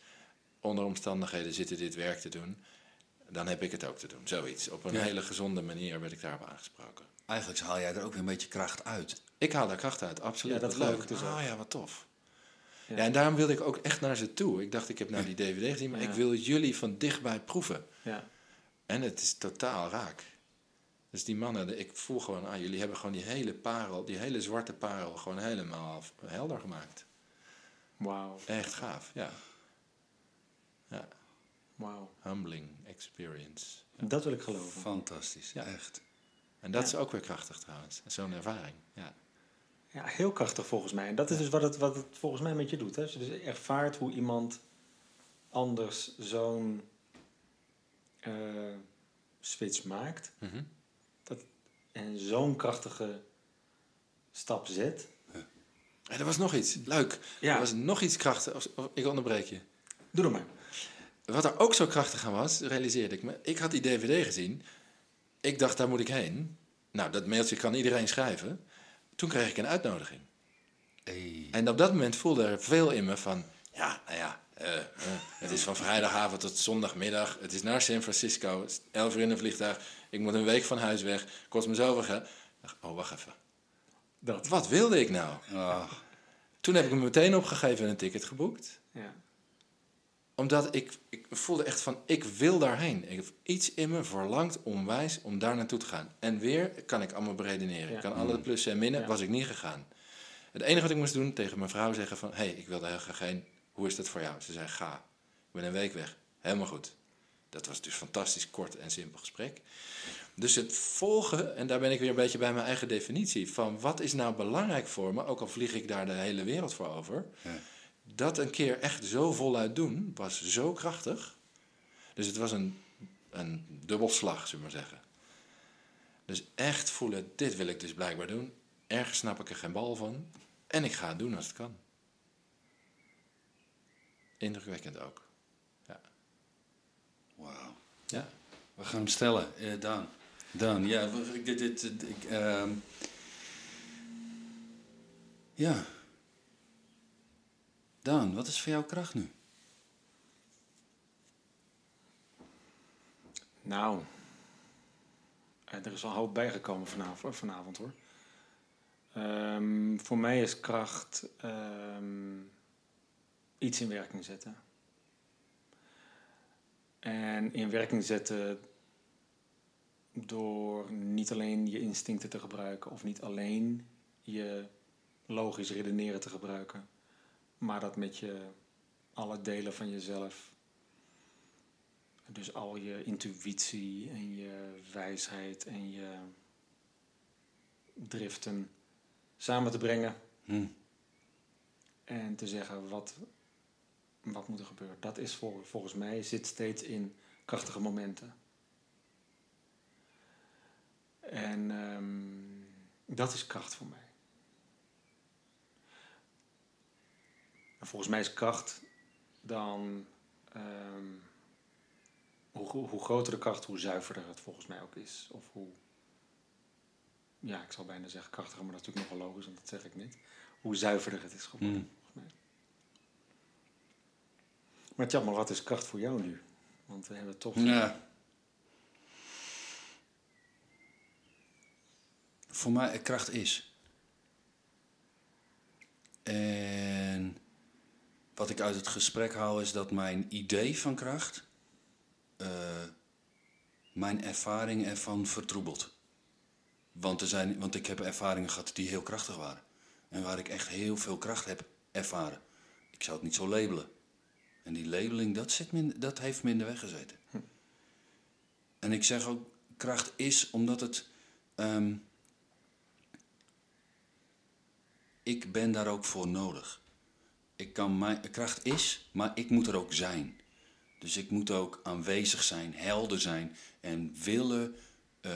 onder omstandigheden zitten dit werk te doen. Dan heb ik het ook te doen, zoiets. Op een Ja. hele gezonde manier werd ik daarop aangesproken. Eigenlijk haal jij er ook weer een beetje kracht uit. Ik haal daar kracht uit, absoluut. Ja, dat leuk. ik dus Ah ook. ja, wat tof. Ja. Ja. en daarom wilde ik ook echt naar ze toe. Ik dacht, ik heb nou die <laughs> DVD gezien, maar Ja. ik wil jullie van dichtbij proeven. Ja. En het is totaal raak. Dus die mannen, ik voel gewoon aan, jullie hebben gewoon die hele parel, die hele zwarte parel, gewoon helemaal helder gemaakt. Wauw. Echt gaaf. Ja, Wauw. humbling experience. Dat wil ik geloven. Fantastisch, Ja. echt. En dat Ja. is ook weer krachtig trouwens, zo'n ervaring. Ja. Ja, heel krachtig volgens mij. En dat is dus wat het, wat het volgens mij met je doet. Hè? Als je dus ervaart hoe iemand anders zo'n eh, switch maakt. Mhm. En zo'n krachtige stap zet. En er was nog iets, leuk. Er was nog iets of- Ik onderbreek je. Doe dat maar. Wat er ook zo krachtig aan was, realiseerde ik me. Ik had die DVD gezien. Ik dacht, daar moet ik heen. Nou, dat mailtje kan iedereen schrijven. Toen kreeg ik een uitnodiging. Hey. En op dat moment voelde er veel in me van... Ja, nou ja, eh, eh, het is van vrijdagavond tot zondagmiddag. Het is naar San Francisco. Het is elf uur in een vliegtuig. Ik moet een week van huis weg. Kost me zoveel geld. Oh, wacht even. Dat. Wat wilde ik nou? Ah, Toen heb ik me meteen opgegeven en een ticket geboekt. Ja. Omdat ik, ik voelde echt van, ik wil daarheen. Ik heb iets in me verlangt onwijs om daar naartoe te gaan. En weer kan ik allemaal beredeneren. Ja. Ik kan alle plussen en minnen, Ja. was ik niet gegaan. Het enige wat ik moest doen, tegen mijn vrouw zeggen van... hé, hey, ik wil daar heel graag heen. Hoe is dat voor jou? Ze zei, ga. Ik ben een week weg. Helemaal goed. Dat was dus fantastisch kort en simpel gesprek. Dus het volgen, en daar ben ik weer een beetje bij mijn eigen definitie... van wat is nou belangrijk voor me, ook al vlieg ik daar de hele wereld voor over... Ja. Dat een keer echt zo voluit doen, was zo krachtig. Dus het was een, een dubbelslag, zullen we maar zeggen. Dus echt voelen, dit wil ik dus blijkbaar doen. Ergens snap ik er geen bal van. En ik ga het doen als het kan. Indrukwekkend ook. wauw. Ja. We gaan hem stellen, eh, Daan. Daan, ja, dit, dit- ik, ehm, ja. Daan, wat is voor jou kracht nu? Nou, eh, er is een hoop bijgekomen vanavond, vanavond hoor. Ehm, voor mij is kracht ehm, iets in werking zetten. En in werking zetten door niet alleen je instincten te gebruiken of niet alleen je logisch redeneren te gebruiken, maar dat met je alle delen van jezelf dus al je intuïtie en je wijsheid en je driften samen te brengen Hm. en te zeggen wat, wat moet er gebeuren. Dat is volgens mij zit steeds in krachtige momenten. En ehm, dat is kracht voor mij. En volgens mij is kracht dan. ehm, hoe, hoe groter de kracht, hoe zuiverder het volgens mij ook is. Of hoe. Ja, ik zal bijna zeggen krachtiger, maar dat is natuurlijk nogal logisch, want dat zeg ik niet. Hoe zuiverder het is geworden, volgens mij. Maar tja, maar wat is kracht voor jou nu? Want we hebben toch. Ja. voor mij kracht is. En wat ik uit het gesprek haal is dat mijn idee van kracht eh, mijn ervaring ervan vertroebelt. Want, er zijn, want ik heb ervaringen gehad die heel krachtig waren. En waar ik echt heel veel kracht heb ervaren. Ik zou het niet zo labelen. En die labeling, dat, zit minder, dat heeft minder weggezeten. Hm. En ik zeg ook, kracht is omdat het... ehm, ik ben daar ook voor nodig. Ik kan mijn, kracht is, maar ik moet er ook zijn. Dus ik moet ook aanwezig zijn, helder zijn en willen, eh,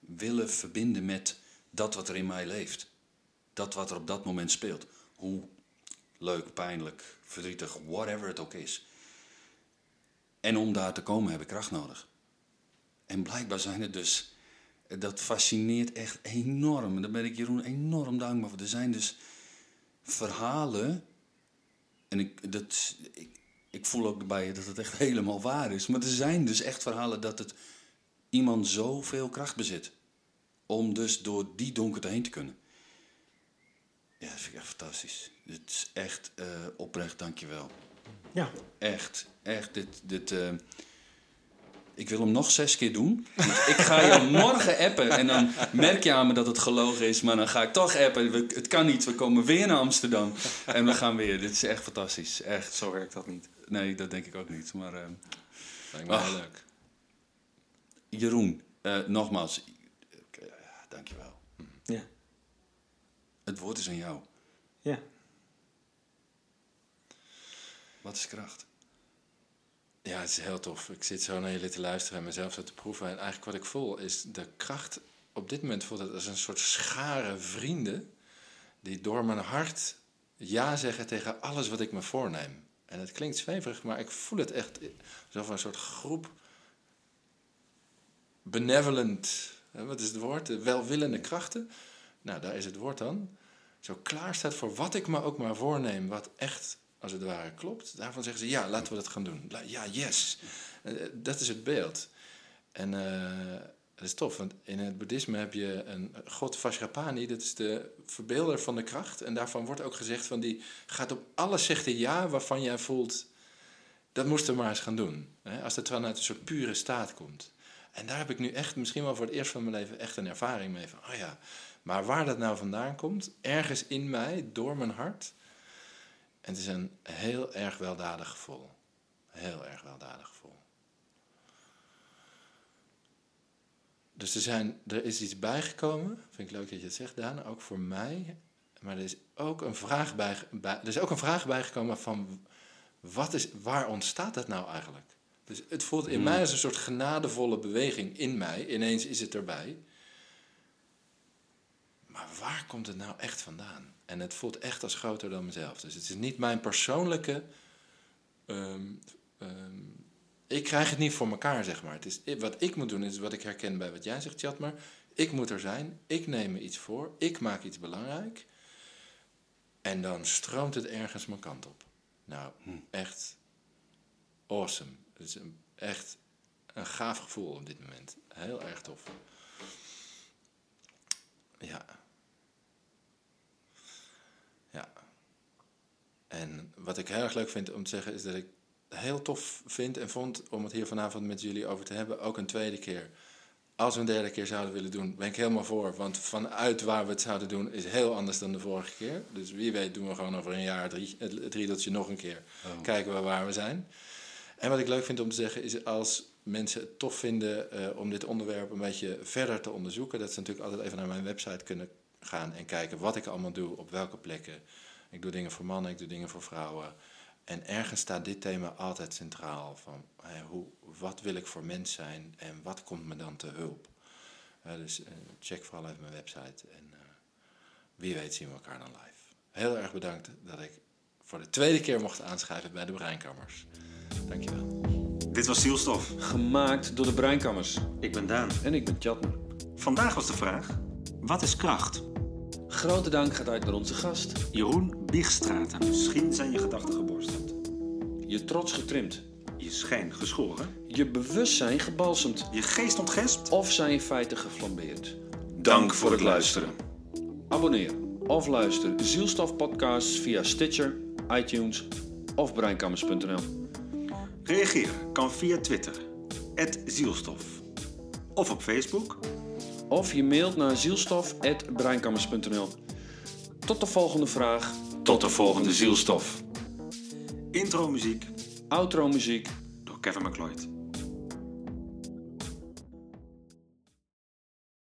willen verbinden met dat wat er in mij leeft. Dat wat er op dat moment speelt. Hoe leuk, pijnlijk, verdrietig, whatever het ook is. En om daar te komen heb ik kracht nodig. En blijkbaar zijn er dus, dat fascineert echt enorm. En daar ben ik Jeroen enorm dankbaar voor. Er zijn dus verhalen, en ik, dat, ik, ik voel ook bij je dat het echt <laughs> helemaal waar is. Maar er zijn dus echt verhalen dat het iemand zoveel kracht bezit. Om dus door die donkerte heen te kunnen. Ja, dat vind ik echt fantastisch. Het is echt eh, oprecht, dankjewel. Ja. Echt, echt. Dit, dit, eh, ik wil hem nog zes keer doen. Dus ik ga je <laughs> morgen appen. En dan merk je aan me dat het gelogen is. Maar dan ga ik toch appen. We- het kan niet. We komen weer naar Amsterdam. En we gaan weer. Dit is echt fantastisch. Echt. Zo werkt dat niet. Nee, dat denk ik ook niet. Maar Lijkt me heel leuk. Jeroen, eh, nogmaals. Uh, dankjewel. Ja. Het woord is aan jou. Ja. Wat is kracht? Ja, het is heel tof. Ik zit zo naar jullie te luisteren en mezelf zo te proeven. En eigenlijk wat ik voel is de kracht. Op dit moment voelt het als een soort schare vrienden. die door mijn hart ja zeggen tegen alles wat ik me voorneem. En het klinkt zweverig, maar ik voel het echt. Van een soort groep. benevolent. Wat is het woord? De welwillende krachten. Nou, daar is het woord dan. Zo klaar staat voor wat ik me ook maar voorneem. Wat echt als het ware klopt. Daarvan zeggen ze, ja, laten we dat gaan doen. Ja, yes. Eh, Dat is het beeld. En eh dat is tof, want in het boeddhisme heb je een god Vajrapani, dat is de verbeelder van de kracht. En daarvan wordt ook gezegd van die gaat op alles hij ja waarvan jij voelt, dat moesten we maar eens gaan doen. Als het vanuit een soort pure staat komt. En daar heb ik nu echt, misschien wel voor het eerst van mijn leven, echt een ervaring mee van, oh ja, maar waar dat nou vandaan komt, ergens in mij, door mijn hart. En het is een heel erg weldadig gevoel. Heel erg weldadig gevoel. Dus er, zijn, er is iets bijgekomen. Vind ik leuk dat je het zegt, Daan. Ook voor mij. Maar er is ook een vraag, bij, bij, er is ook een vraag bijgekomen van... Wat is, waar ontstaat dat nou eigenlijk? Dus het voelt in mij als een soort genadevolle beweging in mij. Ineens is het erbij. Maar waar komt het nou echt vandaan? En het voelt echt als groter dan mezelf. Dus het is niet mijn persoonlijke. ehm, ehm, ik krijg het niet voor elkaar, zeg maar. Het is, wat ik moet doen is wat ik herken bij wat jij zegt, Chatmar. Ik moet er zijn. Ik neem me iets voor. Ik maak iets belangrijk. En dan stroomt het ergens mijn kant op. Nou, echt awesome. Het is een, echt een gaaf gevoel op dit moment. Heel erg tof. Ja. Ja. En wat ik heel erg leuk vind om te zeggen is dat ik heel tof vind en vond om het hier vanavond met jullie over te hebben. Ook een tweede keer. Als we een derde keer zouden willen doen, ben ik helemaal voor. Want vanuit waar we het zouden doen is heel anders dan de vorige keer. Dus wie weet doen we gewoon over een jaar drie, het, riedeltje nog een keer. Oh. Kijken we waar we zijn. En wat ik leuk vind om te zeggen is als mensen het tof vinden eh, om dit onderwerp een beetje verder te onderzoeken, dat ze natuurlijk altijd even naar mijn website kunnen gaan en kijken wat ik allemaal doe, op welke plekken. Ik doe dingen voor mannen, ik doe dingen voor vrouwen. En ergens staat dit thema altijd centraal. Van, hè, hoe, wat wil ik voor mens zijn en wat komt me dan te hulp? Dus eh, check vooral even mijn website. En eh, wie weet zien we elkaar dan live. Heel erg bedankt dat ik voor de tweede keer mocht aanschrijven bij de Breinkammers. Dankjewel. Dit was Zielstof. Gemaakt door de Breinkammers. Ik ben Daan. En ik ben Chatmer. Vandaag was de vraag: wat is kracht? Grote dank gaat uit naar onze gast. Jeroen Biegstraten. Misschien zijn je gedachten geborsteld. Je trots getrimd. Je schijn geschoren. Je bewustzijn gebalsemd. Je geest ontgespt. Of zijn feiten geflambeerd. Dank voor het luisteren. Abonneer of luister Zielstof podcasts via Stitcher, iTunes of breinkammers.nl. Reageer kan via Twitter. Zielstof. Of op Facebook. Of je mailt naar zielstof.breinkammers.nl. Tot de volgende vraag. Tot de volgende Zielstof. Intro muziek Outro muziek. door Kevin McLeod.